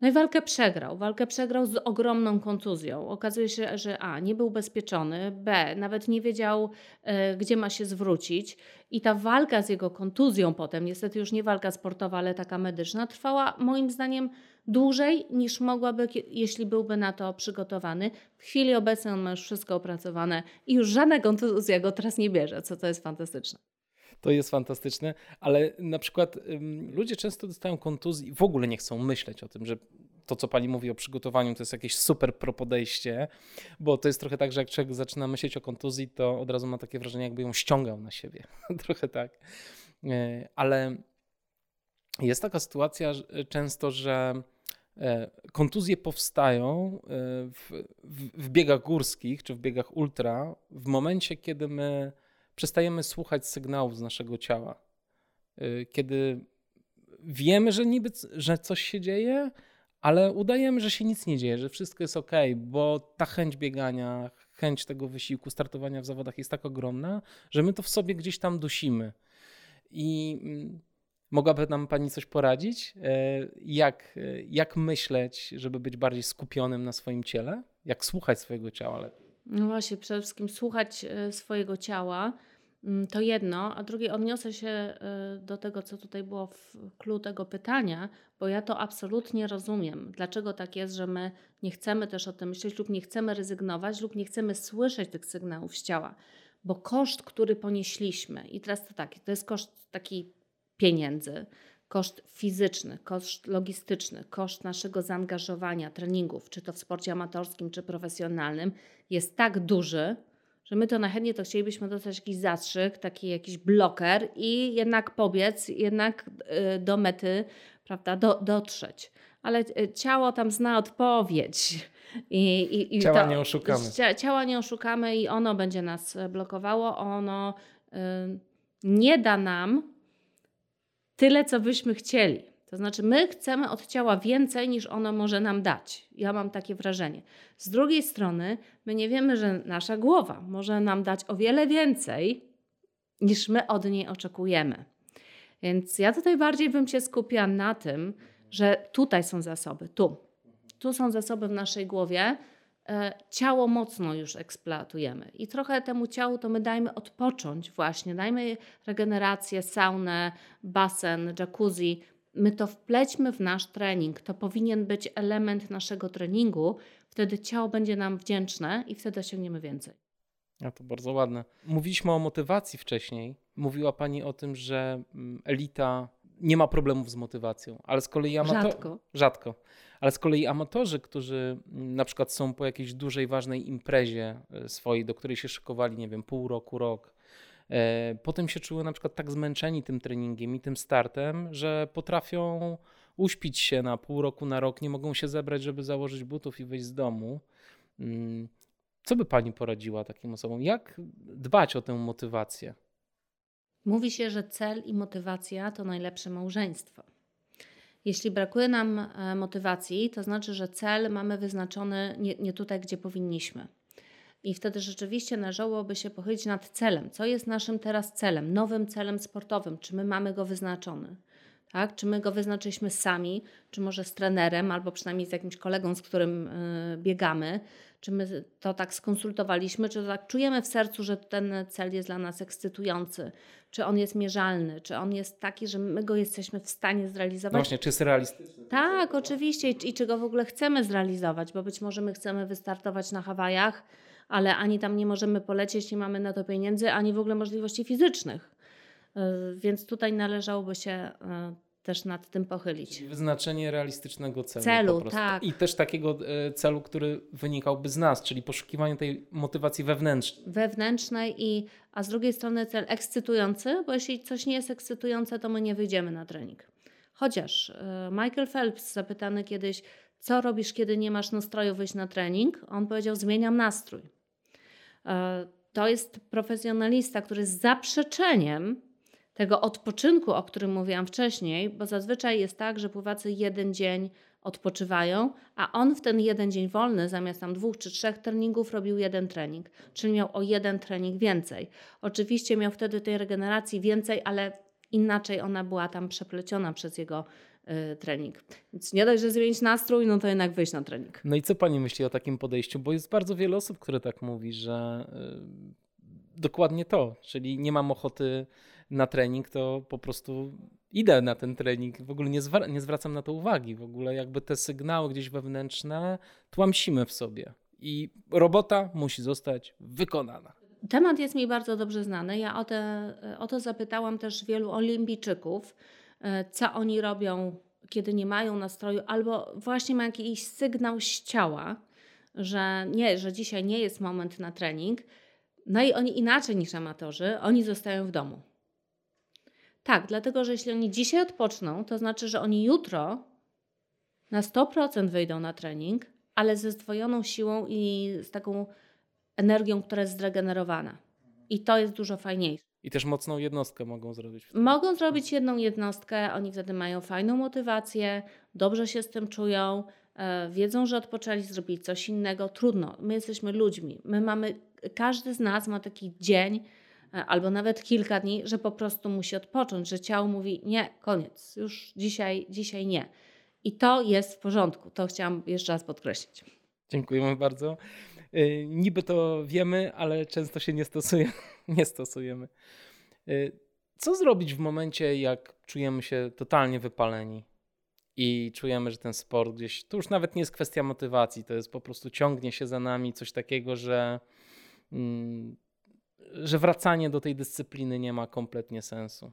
No i walkę przegrał. Walkę przegrał z ogromną kontuzją. Okazuje się, że A, nie był bezpieczony, B, nawet nie wiedział, e, gdzie ma się zwrócić. I ta walka z jego kontuzją potem, niestety już nie walka sportowa, ale taka medyczna, trwała moim zdaniem dłużej niż mogłaby, jeśli byłby na to przygotowany. W chwili obecnej on ma już wszystko opracowane i już żadna kontuzja go teraz nie bierze, co to jest fantastyczne to jest fantastyczne, ale na przykład ym, ludzie często dostają kontuzji i w ogóle nie chcą myśleć o tym, że to, co pani mówi o przygotowaniu, to jest jakieś super pro podejście, bo to jest trochę tak, że jak człowiek zaczyna myśleć o kontuzji, to od razu ma takie wrażenie, jakby ją ściągał na siebie. trochę tak. E, ale jest taka sytuacja często, że kontuzje powstają e, w, w, w biegach górskich czy w biegach ultra w momencie, kiedy my przestajemy słuchać sygnałów z naszego ciała. Y, kiedy wiemy, że niby, że coś się dzieje, ale udajemy, że się nic nie dzieje, że wszystko jest ok, bo ta chęć biegania, chęć tego wysiłku, startowania w zawodach jest tak ogromna, że my to w sobie gdzieś tam dusimy. I mm, mogłaby nam Pani coś poradzić? E, jak, jak myśleć, żeby być bardziej skupionym na swoim ciele? Jak słuchać swojego ciała lepiej? No właśnie, przede wszystkim słuchać e, swojego ciała Mm, to jedno, a drugie odniosę się do tego, co tutaj było w kluczu tego pytania, bo ja to absolutnie rozumiem. Dlaczego tak jest, że my nie chcemy też o tym myśleć, lub nie chcemy rezygnować, lub nie chcemy słyszeć tych sygnałów z ciała, bo koszt, który ponieśliśmy, i teraz to taki, to jest koszt taki pieniędzy, koszt fizyczny, koszt logistyczny, koszt naszego zaangażowania, treningów, czy to w sporcie amatorskim, czy profesjonalnym, jest tak duży, że my to najchętniej to chcielibyśmy dostać jakiś zastrzyk, taki jakiś bloker i jednak pobiec, jednak y, do mety, prawda, do, dotrzeć. Ale y, ciało tam zna odpowiedź. I, i, i ciała to, nie oszukamy. Ciała nie oszukamy i ono będzie nas blokowało. Ono y, nie da nam tyle, co byśmy chcieli. To znaczy, my chcemy od ciała więcej, niż ono może nam dać. Ja mam takie wrażenie. Z drugiej strony, my nie wiemy, że nasza głowa może nam dać o wiele więcej, niż my od niej oczekujemy. Więc ja tutaj bardziej bym się skupiła na tym, że tutaj są zasoby, tu. Tu są zasoby w naszej głowie, ciało mocno już eksploatujemy. I trochę temu ciału to my dajmy odpocząć właśnie, dajmy regenerację, saunę, basen, jacuzzi. My to wplećmy w nasz trening. To powinien być element naszego treningu. Wtedy ciało będzie nam wdzięczne i wtedy osiągniemy więcej. A to bardzo ładne. Mówiliśmy o motywacji wcześniej. Mówiła Pani o tym, że mm, elita nie ma problemów z motywacją, ale z kolei amator... Rzadko. Rzadko. Ale z kolei amatorzy, którzy mm, na przykład są po jakiejś dużej, ważnej imprezie e, swojej, do której się szykowali, nie wiem, pół roku, rok, e, potem się czuły na przykład tak zmęczeni tym treningiem i tym startem, że potrafią uśpić się na pół roku, na rok, nie mogą się zebrać, żeby założyć butów i wyjść z domu. Mm, co by pani poradziła takim osobom? Jak dbać o tę motywację? Mówi się, że cel i motywacja to najlepsze małżeństwo. Jeśli brakuje nam e, motywacji, to znaczy, że cel mamy wyznaczony nie, nie tutaj, gdzie powinniśmy. I wtedy rzeczywiście należałoby się pochylić nad celem. Co jest naszym teraz celem, nowym celem sportowym? Czy my mamy go wyznaczony? Tak? Czy my go wyznaczyliśmy sami, czy może z trenerem, albo przynajmniej z jakimś kolegą, z którym y, biegamy? Czy my to tak skonsultowaliśmy, czy to tak czujemy w sercu, że ten cel jest dla nas ekscytujący? Czy on jest mierzalny? Czy on jest taki, że my go jesteśmy w stanie zrealizować? No właśnie, czy jest realistyczny? Tak, oczywiście. I, I czy go w ogóle chcemy zrealizować? Bo być może my chcemy wystartować na Hawajach, ale ani tam nie możemy polecieć, nie mamy na to pieniędzy, ani w ogóle możliwości fizycznych. Y, więc tutaj należałoby się y, też nad tym pochylić. Czyli wyznaczenie realistycznego celu. Celu, tak. I też takiego e, celu, który wynikałby z nas, czyli poszukiwanie tej motywacji wewnętrznej. Wewnętrznej, i, a z drugiej strony cel ekscytujący, bo jeśli coś nie jest ekscytujące, to my nie wyjdziemy na trening. Chociaż e, Michael Phelps zapytany kiedyś, co robisz, kiedy nie masz nastroju wyjść na trening, on powiedział: Zmieniam nastrój. E, to jest profesjonalista, który z zaprzeczeniem tego odpoczynku, o którym mówiłam wcześniej, bo zazwyczaj jest tak, że pływacy jeden dzień odpoczywają, a on w ten jeden dzień wolny, zamiast tam dwóch czy trzech treningów, robił jeden trening, czyli miał o jeden trening więcej. Oczywiście miał wtedy tej regeneracji więcej, ale inaczej ona była tam przepleciona przez jego y, trening. Więc nie dość, że zmienić nastrój, no to jednak wyjść na trening. No i co pani myśli o takim podejściu? Bo jest bardzo wiele osób, które tak mówi, że y, dokładnie to, czyli nie mam ochoty na trening, to po prostu idę na ten trening. W ogóle nie, zwra- nie zwracam na to uwagi. W ogóle jakby te sygnały gdzieś wewnętrzne tłamsimy w sobie. I robota musi zostać wykonana. Temat jest mi bardzo dobrze znany. Ja o, te, o to zapytałam też wielu olimpijczyków, e, co oni robią, kiedy nie mają nastroju, albo właśnie ma jakiś sygnał z ciała, że nie, że dzisiaj nie jest moment na trening. No i oni inaczej niż amatorzy, oni zostają w domu. Tak, dlatego że jeśli oni dzisiaj odpoczną, to znaczy, że oni jutro na 100% wyjdą na trening, ale ze zdwojoną siłą i z taką energią, która jest zregenerowana. I to jest dużo fajniejsze. I też mocną jednostkę mogą zrobić. Mogą zrobić jedną jednostkę, oni wtedy mają fajną motywację, dobrze się z tym czują, e, wiedzą, że odpoczęli, zrobili coś innego. Trudno, my jesteśmy ludźmi. My mamy, każdy z nas ma taki dzień, albo nawet kilka dni, że po prostu musi odpocząć, że ciało mówi nie, koniec, już dzisiaj, dzisiaj nie. I to jest w porządku. To chciałam jeszcze raz podkreślić. Dziękujemy bardzo. E, niby to wiemy, ale często się nie, stosuje, nie stosujemy. E, co zrobić w momencie, jak czujemy się totalnie wypaleni i czujemy, że ten sport gdzieś, to już nawet nie jest kwestia motywacji, to jest po prostu ciągnie się za nami coś takiego, że mm, że wracanie do tej dyscypliny nie ma kompletnie sensu.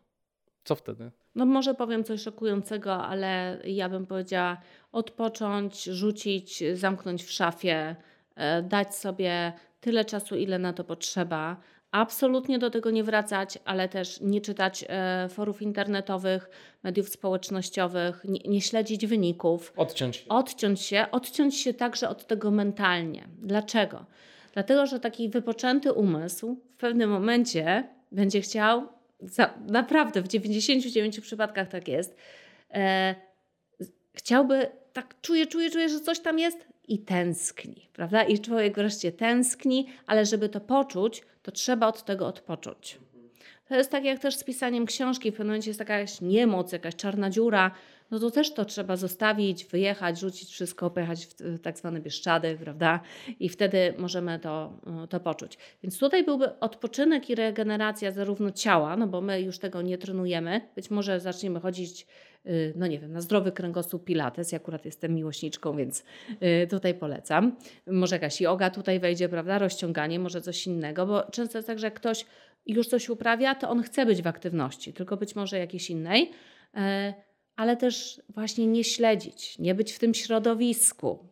Co wtedy? no może powiem coś szokującego, ale ja bym powiedziała odpocząć, rzucić, zamknąć w szafie, e, dać sobie tyle czasu, ile na to potrzeba. Absolutnie do tego nie wracać, ale też nie czytać e, forów internetowych, mediów społecznościowych, nie, nie śledzić wyników. Odciąć się. Odciąć się, odciąć się także od tego mentalnie. Dlaczego? Dlatego, że taki wypoczęty umysł w pewnym momencie będzie chciał, za, naprawdę w 99 przypadkach tak jest, e, chciałby, tak czuje, czuje, czuje, że coś tam jest i tęskni, prawda? I człowiek wreszcie tęskni, ale żeby to poczuć, to trzeba od tego odpocząć. To jest tak jak też z pisaniem książki. W pewnym momencie jest taka jakaś niemoc, jakaś czarna dziura, no to też to trzeba zostawić, wyjechać, rzucić wszystko, pojechać w tak zwane Bieszczady, prawda? I wtedy możemy to, e, to poczuć. Więc tutaj byłby odpoczynek i regeneracja zarówno ciała, no bo my już tego nie trenujemy. Być może zaczniemy chodzić, y, no nie wiem, na zdrowy kręgosłup pilates. Ja akurat jestem miłośniczką, więc y, tutaj polecam. Może jakaś yoga tutaj wejdzie, prawda? Rozciąganie, może coś innego, bo często jest tak, że ktoś już coś uprawia, to on chce być w aktywności, tylko być może jakiejś innej. Ale też właśnie nie śledzić, nie być w tym środowisku,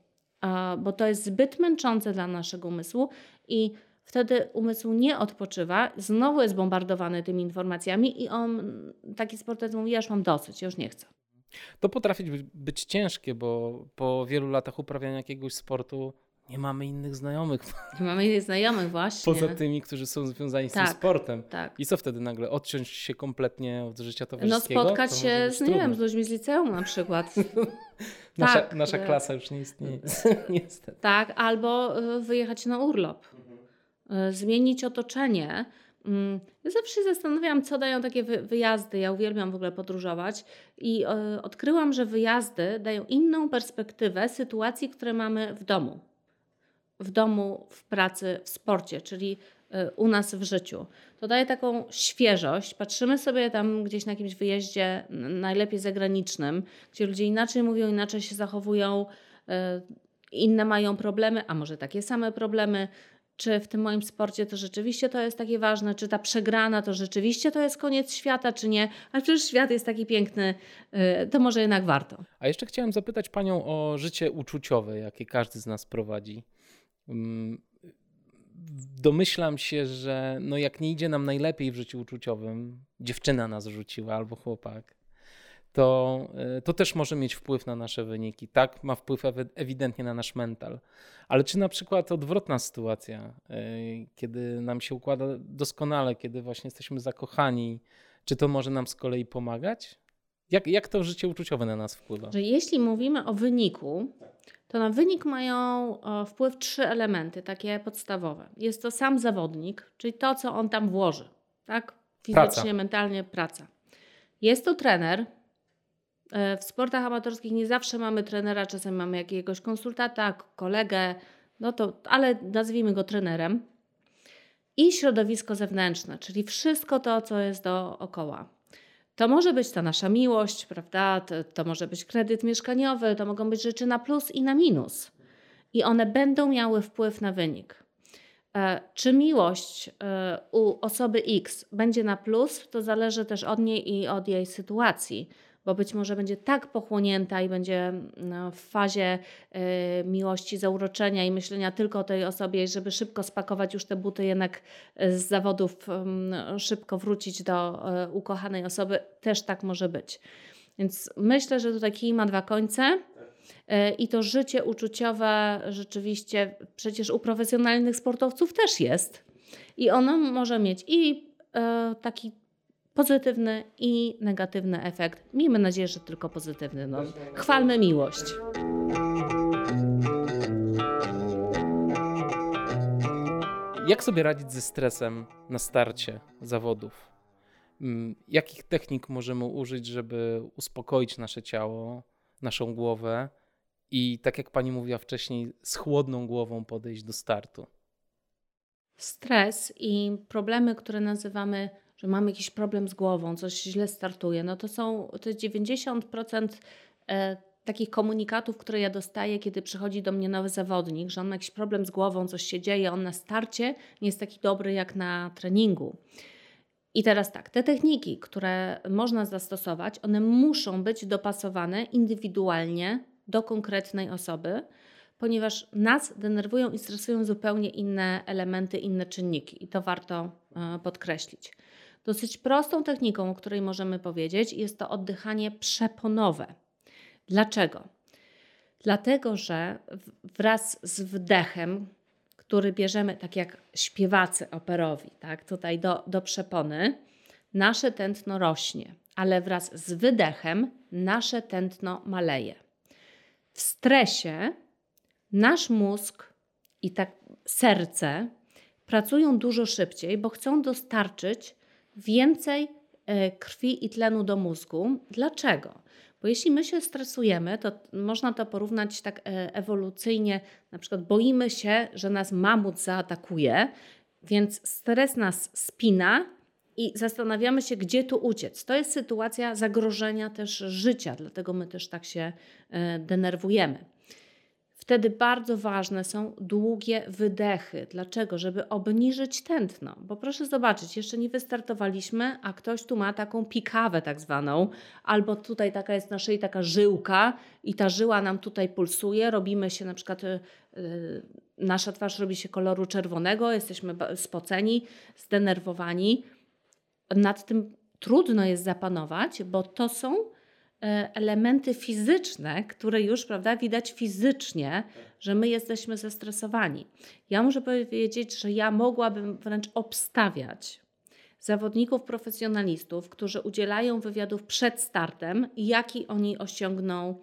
bo to jest zbyt męczące dla naszego umysłu i wtedy umysł nie odpoczywa, znowu jest bombardowany tymi informacjami i on, taki sportowiec mówi, ja już mam dosyć, już nie chcę. To potrafi być ciężkie, bo po wielu latach uprawiania jakiegoś sportu nie mamy innych znajomych. Nie mamy innych znajomych, właśnie. Poza tymi, którzy są związani z tak, tym sportem. Tak. I co wtedy nagle? Odciąć się kompletnie od życia towarzyskiego? No spotkać się z, nie wiem, z ludźmi z liceum na przykład. nasza, tak. nasza klasa już nie istnieje. Niestety. Tak, albo y, wyjechać na urlop. Mhm. Zmienić otoczenie. Mm, ja zawsze się zastanawiałam, co dają takie wyjazdy. Ja uwielbiam w ogóle podróżować i odkryłam, że wyjazdy dają inną perspektywę sytuacji, które mamy w domu w domu, w pracy, w sporcie, czyli y, u nas w życiu. To daje taką świeżość. Patrzymy sobie tam gdzieś na jakimś wyjeździe, najlepiej zagranicznym, gdzie ludzie inaczej mówią, inaczej się zachowują, y, inne mają problemy, a może takie same problemy. Czy w tym moim sporcie to rzeczywiście to jest takie ważne? Czy ta przegrana to rzeczywiście to jest koniec świata, czy nie? Ale przecież świat jest taki piękny, y, to może jednak warto. A jeszcze chciałem zapytać Panią o życie uczuciowe, jakie każdy z nas prowadzi. Domyślam się, że no jak nie idzie nam najlepiej w życiu uczuciowym, dziewczyna nas rzuciła albo chłopak, to, e, to też może mieć wpływ na nasze wyniki. Tak, ma wpływ ewidentnie na nasz mental. Ale czy na przykład odwrotna sytuacja, e, kiedy nam się układa doskonale, kiedy właśnie jesteśmy zakochani, czy to może nam z kolei pomagać? Jak, jak to życie uczuciowe na nas wpływa? Że jeśli mówimy o wyniku, to na wynik mają wpływ trzy elementy, takie podstawowe. Jest to sam zawodnik, czyli to, co on tam włoży, tak? Fizycznie, praca. mentalnie, praca. Jest to trener. E, w sportach amatorskich nie zawsze mamy trenera, czasem mamy jakiegoś konsultanta, kolegę, no to, ale nazwijmy go trenerem. I środowisko zewnętrzne, czyli wszystko to, co jest dookoła. To może być ta nasza miłość, prawda? To, to, może być kredyt mieszkaniowy, to mogą być rzeczy na plus i na minus. I one będą miały wpływ na wynik. E, czy miłość e, u osoby X będzie na plus, to zależy też od niej i od jej sytuacji bo być może będzie tak pochłonięta i będzie no, w fazie y, miłości, zauroczenia i myślenia tylko o tej osobie, żeby szybko spakować już te buty, jednak z zawodów y, szybko wrócić do y, ukochanej osoby. Też tak może być. Więc myślę, że tutaj kij ma dwa końce. I to życie uczuciowe rzeczywiście przecież u profesjonalnych sportowców też jest. I ono może mieć i taki pozytywny i negatywny efekt. Miejmy nadzieję, że tylko pozytywny. No. Chwalmy miłość. Jak sobie radzić ze stresem na starcie zawodów? Mm, jakich technik możemy użyć, żeby uspokoić nasze ciało, naszą głowę i tak jak pani mówiła wcześniej, z chłodną głową podejść do startu? Stres i problemy, które nazywamy że mamy jakiś problem z głową, coś źle startuje, no to są to jest 90% e, takich komunikatów, które ja dostaję, kiedy przychodzi do mnie nowy zawodnik, że on ma jakiś problem z głową, coś się dzieje, on na starcie nie jest taki dobry jak na treningu. I teraz tak, te techniki, które można zastosować, one muszą być dopasowane indywidualnie do konkretnej osoby, ponieważ nas denerwują i stresują zupełnie inne elementy, inne czynniki i to warto e, podkreślić. Dosyć prostą techniką, o której możemy powiedzieć, jest to oddychanie przeponowe. Dlaczego? Dlatego, że wraz z wdechem, który bierzemy, tak jak śpiewacy operowi, tak, tutaj do, do przepony, nasze tętno rośnie, ale wraz z wydechem nasze tętno maleje. W stresie nasz mózg i tak serce pracują dużo szybciej, bo chcą dostarczyć więcej e, krwi i tlenu do mózgu. Dlaczego? Bo jeśli my się stresujemy, to można to porównać tak e, ewolucyjnie, na przykład boimy się, że nas mamut zaatakuje, więc stres nas spina i zastanawiamy się, gdzie tu uciec. To jest sytuacja zagrożenia też życia, dlatego my też tak się e, denerwujemy. Wtedy bardzo ważne są długie wydechy. Dlaczego? Żeby obniżyć tętno. Bo proszę zobaczyć, jeszcze nie wystartowaliśmy, a ktoś tu ma taką pikawę tak zwaną, albo tutaj taka jest na szyi taka żyłka i ta żyła nam tutaj pulsuje, robimy się na przykład, yy, nasza twarz robi się koloru czerwonego, jesteśmy spoceni, zdenerwowani. Nad tym trudno jest zapanować, bo to są elementy fizyczne, które już prawda, widać fizycznie, że my jesteśmy zestresowani. Ja muszę powiedzieć, że ja mogłabym wręcz obstawiać zawodników profesjonalistów, którzy udzielają wywiadów przed startem, jaki oni osiągną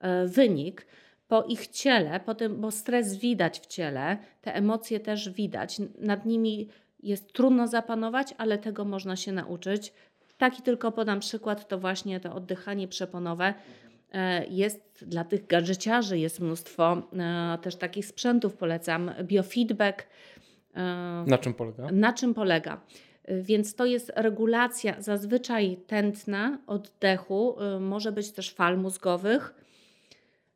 e, wynik po ich ciele, po tym, bo stres widać w ciele, te emocje też widać, nad nimi jest trudno zapanować, ale tego można się nauczyć. Taki tylko podam przykład, to właśnie to oddychanie przeponowe e, jest dla tych gadżeciarzy, jest mnóstwo e, też takich sprzętów, polecam biofeedback. E, na czym polega? Na czym polega? Więc to jest regulacja zazwyczaj tętna oddechu, może być też fal mózgowych,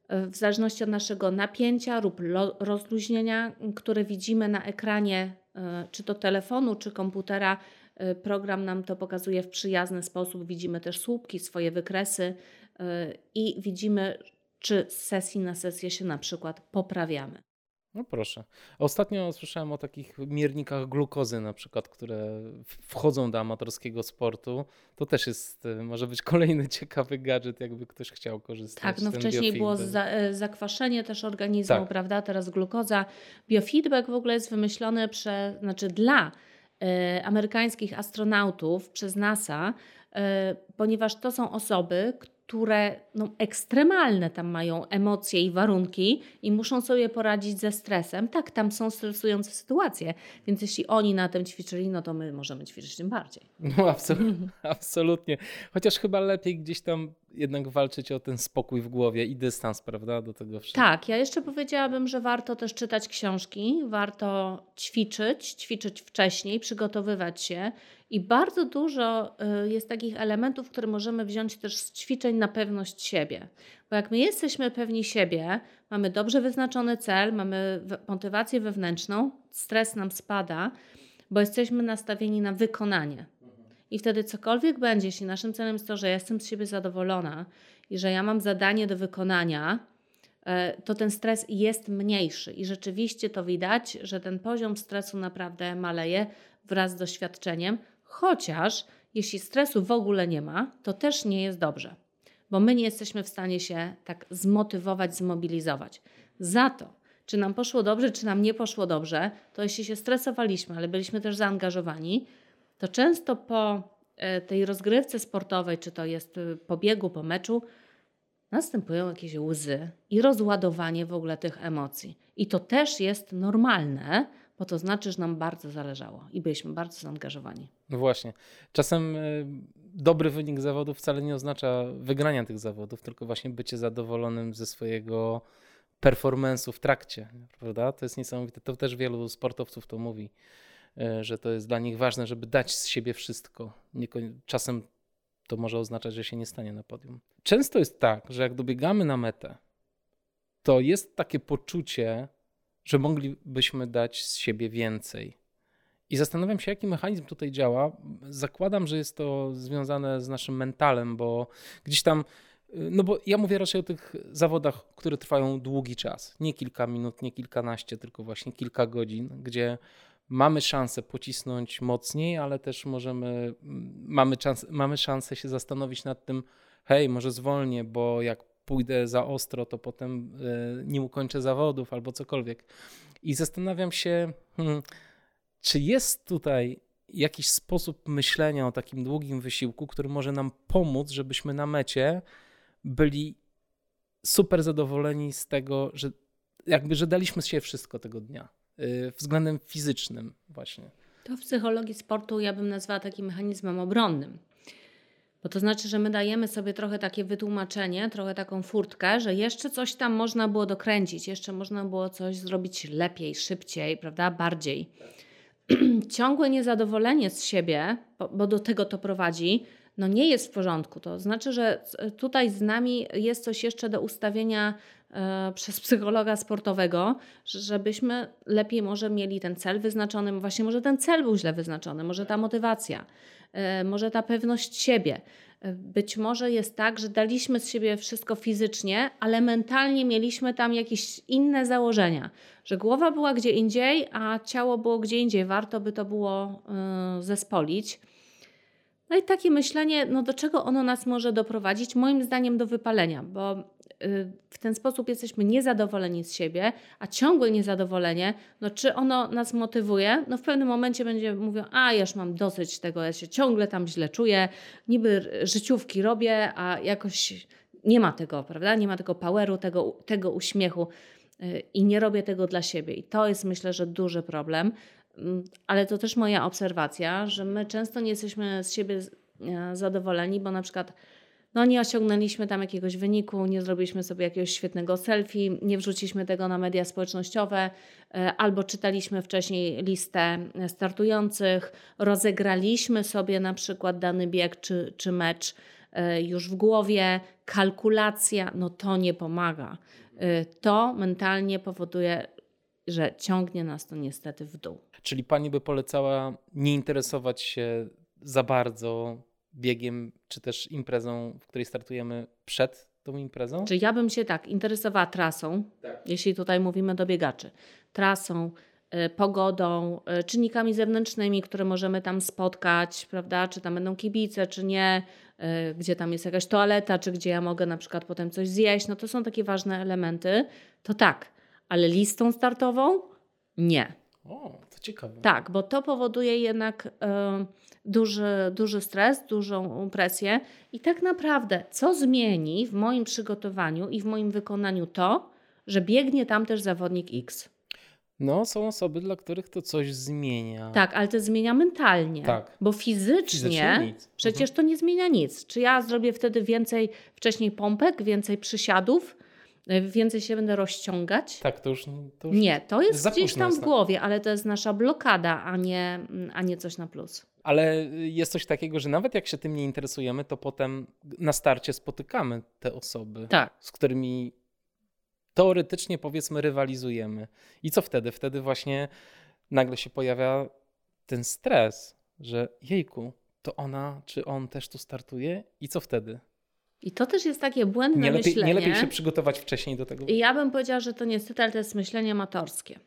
w zależności od naszego napięcia lub rozluźnienia, które widzimy na ekranie, czy to telefonu, czy komputera, program nam to pokazuje w przyjazny sposób. Widzimy też słupki, swoje wykresy y, i widzimy, czy z sesji na sesję się na przykład poprawiamy. No proszę. Ostatnio słyszałem o takich miernikach glukozy na przykład, które wchodzą do amatorskiego sportu. To też jest, y, może być kolejny ciekawy gadżet, jakby ktoś chciał korzystać. Tak, no wcześniej było za, zakwaszenie też organizmu, tak. prawda? Teraz glukoza. Biofeedback w ogóle jest wymyślony prze, znaczy dla E, amerykańskich astronautów przez NASA, e, ponieważ to są osoby, które no, ekstremalne tam mają emocje i warunki i muszą sobie poradzić ze stresem. Tak, tam są stresujące sytuacje, więc jeśli oni na tym ćwiczyli, no to my możemy ćwiczyć tym bardziej. No absolutnie, absolutnie. Chociaż chyba lepiej gdzieś tam jednak walczyć o ten spokój w głowie i dystans, prawda, do tego wszystkiego. Tak, ja jeszcze powiedziałabym, że warto też czytać książki, warto ćwiczyć, ćwiczyć wcześniej, przygotowywać się i bardzo dużo y, jest takich elementów, które możemy wziąć też z ćwiczeń na pewność siebie. Bo jak my jesteśmy pewni siebie, mamy dobrze wyznaczony cel, mamy motywację wewnętrzną, stres nam spada, bo jesteśmy nastawieni na wykonanie. I wtedy cokolwiek będzie, jeśli naszym celem jest to, że jestem z siebie zadowolona i że ja mam zadanie do wykonania, e, to ten stres jest mniejszy. I rzeczywiście to widać, że ten poziom stresu naprawdę maleje wraz z doświadczeniem, chociaż jeśli stresu w ogóle nie ma, to też nie jest dobrze, bo my nie jesteśmy w stanie się tak zmotywować, zmobilizować. Za to, czy nam poszło dobrze, czy nam nie poszło dobrze, to jeśli się stresowaliśmy, ale byliśmy też zaangażowani, to często po e, tej rozgrywce sportowej, czy to jest e, po biegu, po meczu, następują jakieś łzy i rozładowanie w ogóle tych emocji. I to też jest normalne, bo to znaczy, że nam bardzo zależało i byliśmy bardzo zaangażowani. No właśnie. Czasem e, dobry wynik zawodów wcale nie oznacza wygrania tych zawodów, tylko właśnie bycie zadowolonym ze swojego performance'u w trakcie, prawda? To jest niesamowite. To też wielu sportowców to mówi E, że to jest dla nich ważne, żeby dać z siebie wszystko. Czasem to może oznaczać, że się nie stanie na podium. Często jest tak, że jak dobiegamy na metę, to jest takie poczucie, że moglibyśmy dać z siebie więcej. I zastanawiam się, jaki mechanizm tutaj działa. Zakładam, że jest to związane z naszym mentalem, bo gdzieś tam, no bo ja mówię raczej o tych zawodach, które trwają długi czas. Nie kilka minut, nie kilkanaście, tylko właśnie kilka godzin, gdzie mamy szansę pocisnąć mocniej, ale też możemy, mamy, czas, mamy szansę się zastanowić nad tym, hej, może zwolnię, bo jak pójdę za ostro, to potem e, nie ukończę zawodów albo cokolwiek. I zastanawiam się, hmm, czy jest tutaj jakiś sposób myślenia o takim długim wysiłku, który może nam pomóc, żebyśmy na mecie byli super zadowoleni z tego, że jakby, że daliśmy się wszystko tego dnia y, względem fizycznym właśnie. To w psychologii sportu ja bym nazwała takim mechanizmem obronnym. Bo to znaczy, że my dajemy sobie trochę takie wytłumaczenie, trochę taką furtkę, że jeszcze coś tam można było dokręcić, jeszcze można było coś zrobić lepiej, szybciej, prawda, bardziej. ciągłe niezadowolenie z siebie, bo, do tego to prowadzi, no nie jest w porządku. To znaczy, że tutaj z nami jest coś jeszcze do ustawienia e, przez psychologa sportowego, żebyśmy lepiej może mieli ten cel wyznaczony. Właśnie może ten cel był źle wyznaczony, może ta motywacja, może ta pewność siebie. Być może jest tak, że daliśmy z siebie wszystko fizycznie, ale mentalnie mieliśmy tam jakieś inne założenia, że głowa była gdzie indziej, a ciało było gdzie indziej. Warto by to było yy, zespolić. No i takie myślenie, no do czego ono nas może doprowadzić? Moim zdaniem do wypalenia, bo w ten sposób jesteśmy niezadowoleni z siebie, a ciągłe niezadowolenie, no czy ono nas motywuje? No w pewnym momencie będzie mówią, a ja już mam dosyć tego, ja się ciągle tam źle czuję, niby życiówki robię, a jakoś nie ma tego, prawda? Nie ma tego poweru, tego, tego uśmiechu y, i nie robię tego dla siebie. I to jest myślę, że duży problem, mm, ale to też moja obserwacja, że my często nie jesteśmy z siebie e, zadowoleni, bo na przykład no nie osiągnęliśmy tam jakiegoś wyniku, nie zrobiliśmy sobie jakiegoś świetnego selfie, nie wrzuciliśmy tego na media społecznościowe, e, albo czytaliśmy wcześniej listę startujących, rozegraliśmy sobie na przykład dany bieg czy, czy mecz e, już w głowie, kalkulacja, no to nie pomaga. E, to mentalnie powoduje, że ciągnie nas to niestety w dół. Czyli pani by polecała nie interesować się za bardzo biegiem, czy też imprezą, w której startujemy przed tą imprezą? Czy ja bym się tak interesowała trasą, tak. jeśli tutaj mówimy do biegaczy, trasą, y, pogodą, y, czynnikami zewnętrznymi, które możemy tam spotkać, prawda? Czy tam będą kibice, czy nie, y, gdzie tam jest jakaś toaleta, czy gdzie ja mogę na przykład potem coś zjeść. No to są takie ważne elementy. To tak, ale listą startową nie. O, to ciekawe. Tak, bo to powoduje jednak duży, duży stres, dużą presję. I tak naprawdę, co zmieni w moim przygotowaniu i w moim wykonaniu to, że biegnie tam też zawodnik X? No, są osoby, dla których to coś zmienia. Tak, ale to zmienia mentalnie. Tak. Bo fizycznie, fizycznie przecież mhm. to nie zmienia nic. Czy ja zrobię wtedy więcej wcześniej pompek, więcej przysiadów, y, więcej się będę rozciągać? Tak, to już. To już nie, to jest gdzieś tam w głowie, ale to jest nasza blokada, a nie, a nie coś na plus. Ale jest coś takiego, że nawet jak się tym nie interesujemy, to potem na starcie spotykamy te osoby, tak. z którymi teoretycznie powiedzmy rywalizujemy. I co wtedy? Wtedy właśnie nagle się pojawia ten stres, że jejku, to ona czy on też tu startuje i co wtedy? I to też jest takie błędne nie lepiej, myślenie. Nie lepiej się przygotować wcześniej do tego? I ja bym powiedziała, że to niestety, ale to jest myślenie amatorskie.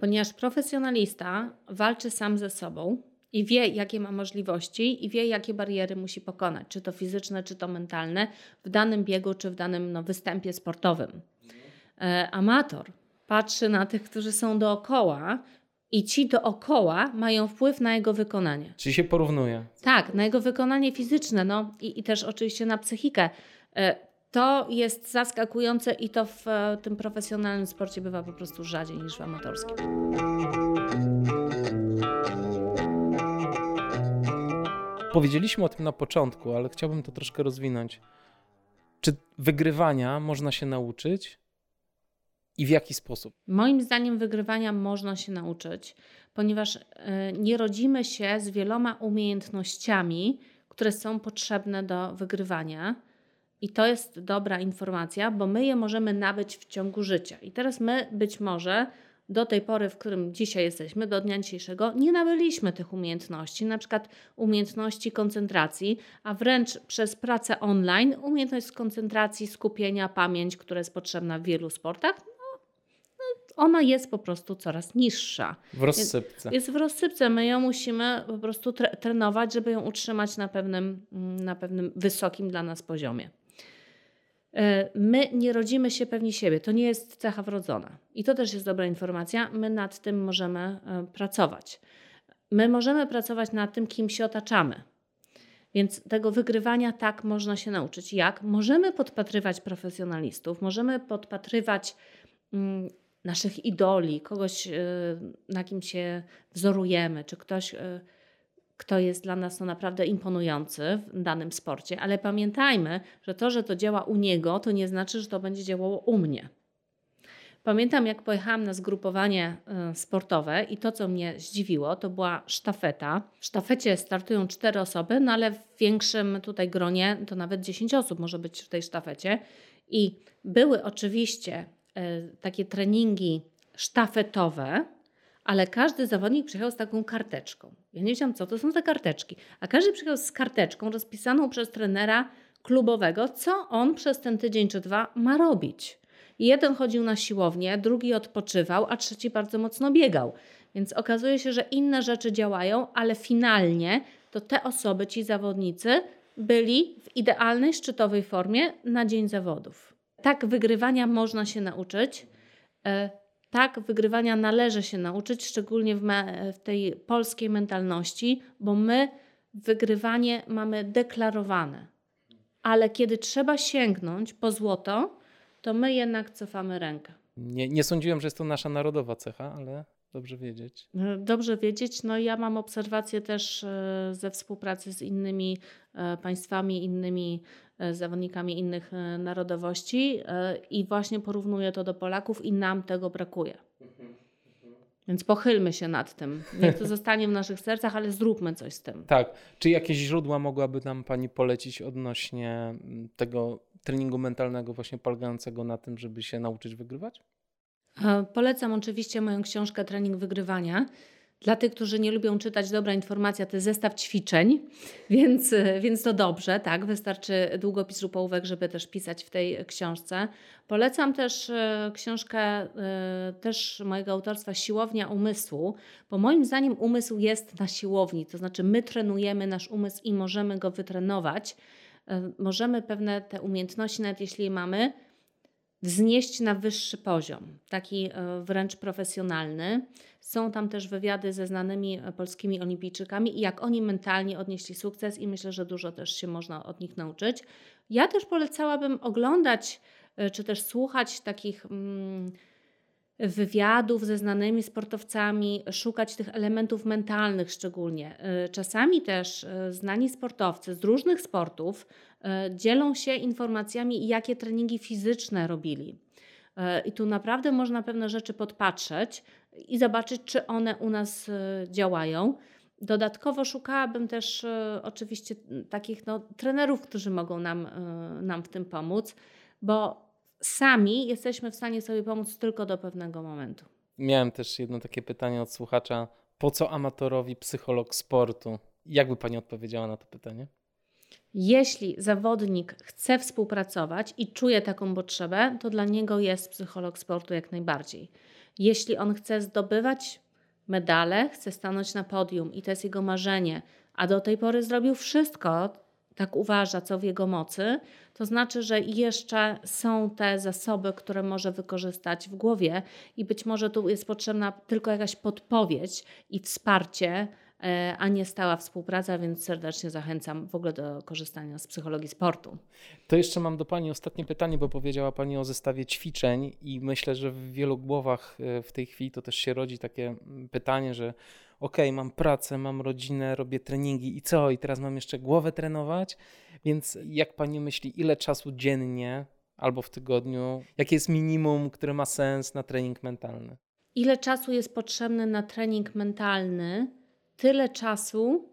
Ponieważ profesjonalista walczy sam ze sobą, i wie, jakie ma możliwości, i wie, jakie bariery musi pokonać, czy to fizyczne, czy to mentalne, w danym biegu, czy w danym no, występie sportowym. E, amator patrzy na tych, którzy są dookoła, i ci dookoła mają wpływ na jego wykonanie. Czyli się porównuje. Tak, na jego wykonanie fizyczne, no i, i też oczywiście na psychikę. E, to jest zaskakujące i to w e, tym profesjonalnym sporcie bywa po prostu rzadziej niż w amatorskim. Powiedzieliśmy o tym na początku, ale chciałbym to troszkę rozwinąć. Czy wygrywania można się nauczyć i w jaki sposób? Moim zdaniem wygrywania można się nauczyć, ponieważ e, nie rodzimy się z wieloma umiejętnościami, które są potrzebne do wygrywania. I to jest dobra informacja, bo my je możemy nabyć w ciągu życia. I teraz my być może do tej pory, w którym dzisiaj jesteśmy, do dnia dzisiejszego, nie nabyliśmy tych umiejętności, na przykład umiejętności koncentracji, a wręcz przez pracę online umiejętność koncentracji, skupienia, pamięć, która jest potrzebna w wielu sportach, ona jest po prostu coraz niższa. W rozsypce. Jest w rozsypce. My ją musimy po prostu tre trenować, żeby ją utrzymać na pewnym, na pewnym wysokim dla nas poziomie. E, my nie rodzimy się pewni siebie, to nie jest cecha wrodzona. I to też jest dobra informacja. My nad tym możemy e, pracować. My możemy pracować nad tym, kim się otaczamy. Więc tego wygrywania tak można się nauczyć. Jak? Możemy podpatrywać profesjonalistów, możemy podpatrywać mm, naszych idoli, kogoś, y, na kim się wzorujemy, czy ktoś, y, kto jest dla nas no naprawdę imponujący w danym sporcie, ale pamiętajmy, że to, że to działa u niego, to nie znaczy, że to będzie działało u mnie. Pamiętam, jak pojechałam na zgrupowanie y, sportowe i to, co mnie zdziwiło, to była sztafeta. W sztafecie startują cztery osoby, no ale w większym tutaj gronie to nawet 10 osób może być w tej sztafecie. I były oczywiście takie treningi sztafetowe, ale każdy zawodnik przyjechał z taką karteczką. Ja nie wiedziałam, co to są te karteczki. A każdy przyjechał z karteczką rozpisaną przez trenera klubowego, co on przez ten tydzień czy dwa ma robić. Jeden chodził na siłownię, drugi odpoczywał, a trzeci bardzo mocno biegał. Więc okazuje się, że inne rzeczy działają, ale finalnie to te osoby, ci zawodnicy, byli w idealnej szczytowej formie na dzień zawodów tak wygrywania można się nauczyć. E, tak wygrywania należy się nauczyć, szczególnie w, me, w tej polskiej mentalności, bo my wygrywanie mamy deklarowane. Ale kiedy trzeba sięgnąć po złoto, to my jednak cofamy rękę. Nie, nie sądziłem, że jest to nasza narodowa cecha, ale dobrze wiedzieć. E, dobrze wiedzieć. No ja mam obserwacje też e, ze współpracy z innymi państwami, innymi E, zawodnikami innych e, narodowości e, i właśnie porównuję to do Polaków i nam tego brakuje. Więc pochylmy się nad tym. Niech to zostanie w naszych sercach, ale zróbmy coś z tym. Tak. Czy jakieś źródła mogłaby nam Pani polecić odnośnie mm, tego treningu mentalnego, właśnie polegającego na tym, żeby się nauczyć wygrywać? Polecam oczywiście moją książkę Trening Wygrywania. Dla tych, którzy nie lubią czytać, dobra informacja to jest zestaw ćwiczeń, więc, więc to dobrze, tak, wystarczy długopis lub ołówek, żeby też pisać w tej książce. Polecam też e, książkę e, też mojego autorstwa Siłownia Umysłu, bo moim zdaniem umysł jest na siłowni, to znaczy my trenujemy nasz umysł i możemy go wytrenować. E, możemy pewne te umiejętności, nawet jeśli je mamy, wznieść na wyższy poziom, taki wręcz profesjonalny. Są tam też wywiady ze znanymi e, polskimi olimpijczykami i jak oni mentalnie odnieśli sukces i myślę, że dużo też się można od nich nauczyć. Ja też polecałabym oglądać e, czy też słuchać takich mm, wywiadów ze znanymi sportowcami, szukać tych elementów mentalnych szczególnie. E, czasami też znani sportowcy z różnych sportów dzielą się informacjami, jakie treningi fizyczne robili. I tu naprawdę można pewne rzeczy podpatrzeć, i zobaczyć, czy one u nas e, działają. Dodatkowo szukałabym też e, oczywiście takich no, trenerów, którzy mogą nam, e, nam w tym pomóc, bo sami jesteśmy w stanie sobie pomóc tylko do pewnego momentu. Miałem też jedno takie pytanie od słuchacza. Po co amatorowi psycholog sportu? Jak by Pani odpowiedziała na to pytanie? Jeśli zawodnik chce współpracować i czuje taką potrzebę, to dla niego jest psycholog sportu jak najbardziej. Jeśli on chce zdobywać medale, chce stanąć na podium i to jest jego marzenie, a do tej pory zrobił wszystko, tak uważa, co w jego mocy, to znaczy, że jeszcze są te zasoby, które może wykorzystać w głowie i być może tu jest potrzebna tylko jakaś podpowiedź i wsparcie a nie stała współpraca, więc serdecznie zachęcam w ogóle do korzystania z psychologii sportu. To jeszcze mam do Pani ostatnie pytanie, bo powiedziała Pani o zestawie ćwiczeń i myślę, że w wielu głowach e, w tej chwili to też się rodzi takie mm, pytanie, że ok, mam pracę, mam rodzinę, robię treningi i co? I teraz mam jeszcze głowę trenować? Więc jak Pani myśli, ile czasu dziennie albo w tygodniu, jakie jest minimum, które ma sens na trening mentalny? Ile czasu jest potrzebny na trening mentalny? Tyle czasu,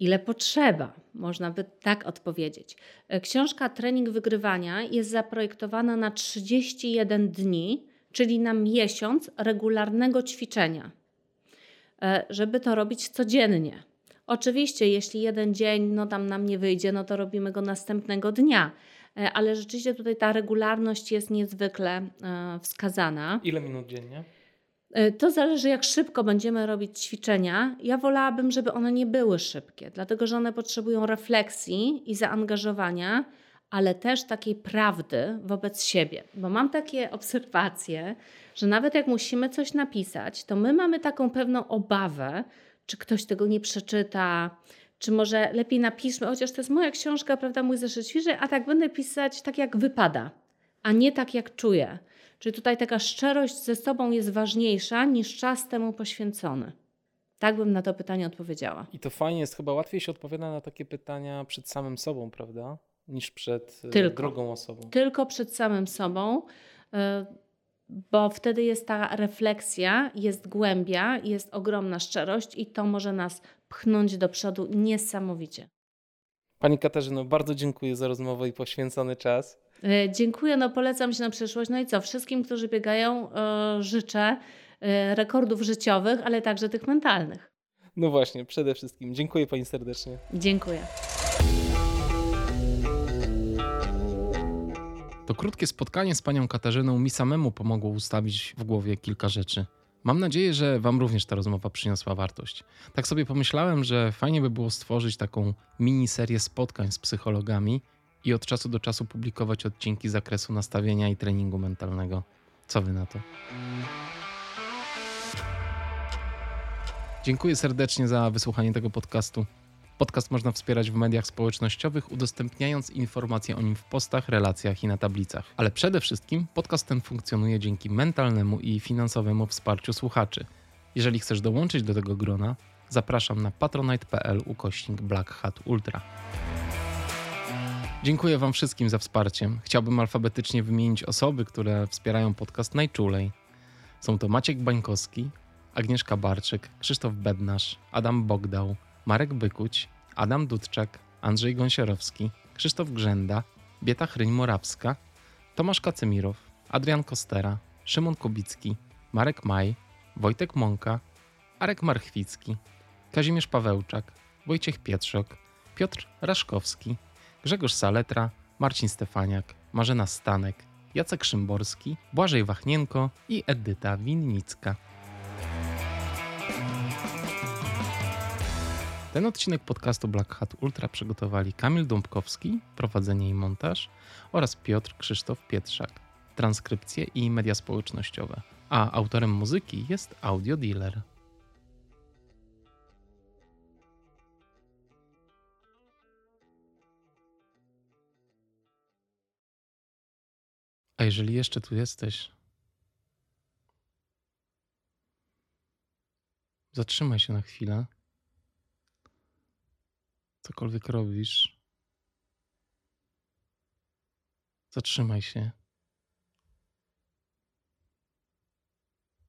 ile potrzeba, można by tak odpowiedzieć. E, książka Trening Wygrywania jest zaprojektowana na 31 dni czyli na miesiąc regularnego ćwiczenia, e, żeby to robić codziennie. Oczywiście, jeśli jeden dzień no tam nam nie wyjdzie, no to robimy go następnego dnia, e, ale rzeczywiście tutaj ta regularność jest niezwykle wskazana. Ile minut dziennie? To zależy, jak szybko będziemy robić ćwiczenia. Ja wolałabym, żeby one nie były szybkie, dlatego że one potrzebują refleksji i zaangażowania ale też takiej prawdy wobec siebie. Bo mam takie obserwacje, że nawet jak musimy coś napisać, to my mamy taką pewną obawę, czy ktoś tego nie przeczyta, czy może lepiej napiszmy, chociaż to jest moja książka, prawda, mój zeszyt świeży, a tak będę pisać tak jak wypada, a nie tak jak czuję. Czyli tutaj taka szczerość ze sobą jest ważniejsza niż czas temu poświęcony. Tak bym na to pytanie odpowiedziała. I to fajnie jest, chyba łatwiej się odpowiada na takie pytania przed samym sobą, prawda? niż przed e, tylko, drugą osobą. Tylko przed samym sobą, e, bo wtedy jest ta refleksja, jest głębia, jest ogromna szczerość i to może nas pchnąć do przodu niesamowicie. Pani Katarzyno, bardzo dziękuję za rozmowę i poświęcony czas. E, dziękuję, no polecam się na przyszłość. No i co, wszystkim, którzy biegają, życzę rekordów życiowych, ale także tych mentalnych. No właśnie, przede wszystkim. Dziękuję Pani serdecznie. Dziękuję. To krótkie spotkanie z panią Katarzyną mi samemu pomogło ustawić w głowie kilka rzeczy. Mam nadzieję, że Wam również ta rozmowa przyniosła wartość. Tak sobie pomyślałem, że fajnie by było stworzyć taką mini serię spotkań z psychologami i od czasu do czasu publikować odcinki z zakresu nastawienia i treningu mentalnego. Co Wy na to? Dziękuję serdecznie za wysłuchanie tego podcastu. Podcast można wspierać w mediach społecznościowych, udostępniając informacje o nim w postach, relacjach i na tablicach. Ale przede wszystkim podcast ten funkcjonuje dzięki mentalnemu i finansowemu wsparciu słuchaczy. Jeżeli chcesz dołączyć do tego grona, zapraszam na patronite.pl ukośnik Black Hat Ultra. Dziękuję Wam wszystkim za wsparcie. Chciałbym alfabetycznie wymienić osoby, które wspierają podcast najczulej. Są to Maciek Bańkowski, Agnieszka Barczyk, Krzysztof Bednarz, Adam Bogdał, Marek Bykuć, Adam Dudczak, Andrzej Gąsiorowski, Krzysztof Grzenda, Bieta Chryń-Morawska, Tomasz Kacemirow, Adrian Kostera, Szymon Kubicki, Marek Maj, Wojtek Mąka, Arek Marchwicki, Kazimierz Pawełczak, Wojciech Pietrzok, Piotr Raszkowski, Grzegorz Saletra, Marcin Stefaniak, Marzena Stanek, Jacek Szymborski, Błażej Wachnienko i Edyta Winnicka. Ten odcinek podcastu Black Hat Ultra przygotowali Kamil Dąbkowski, prowadzenie i montaż oraz Piotr Krzysztof Pietrzak, transkrypcje i media społecznościowe. A autorem muzyki jest Audio Dealer. A jeżeli jeszcze tu jesteś, zatrzymaj się na chwilę cokolwiek robisz, zatrzymaj się.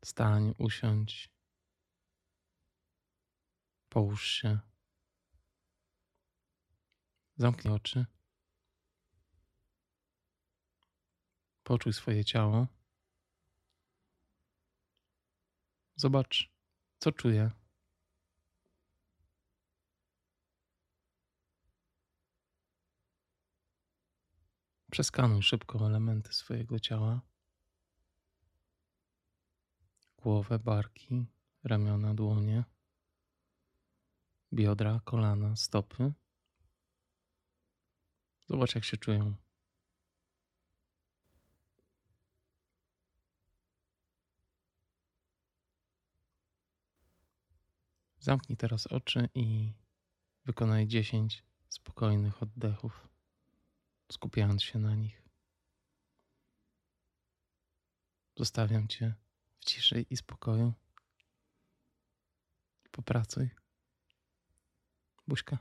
Stań, usiądź. Połóż się. Zamknij oczy. Poczuj swoje ciało. Zobacz, co czuję. Przeskanuj szybko elementy swojego ciała. Głowę, barki, ramiona, dłonie, biodra, kolana, stopy. Zobacz, jak się czują. Zamknij teraz oczy i wykonaj 10 spokojnych oddechów skupiając się na nich. Zostawiam Cię w ciszy i spokoju. Popracuj. Buźka.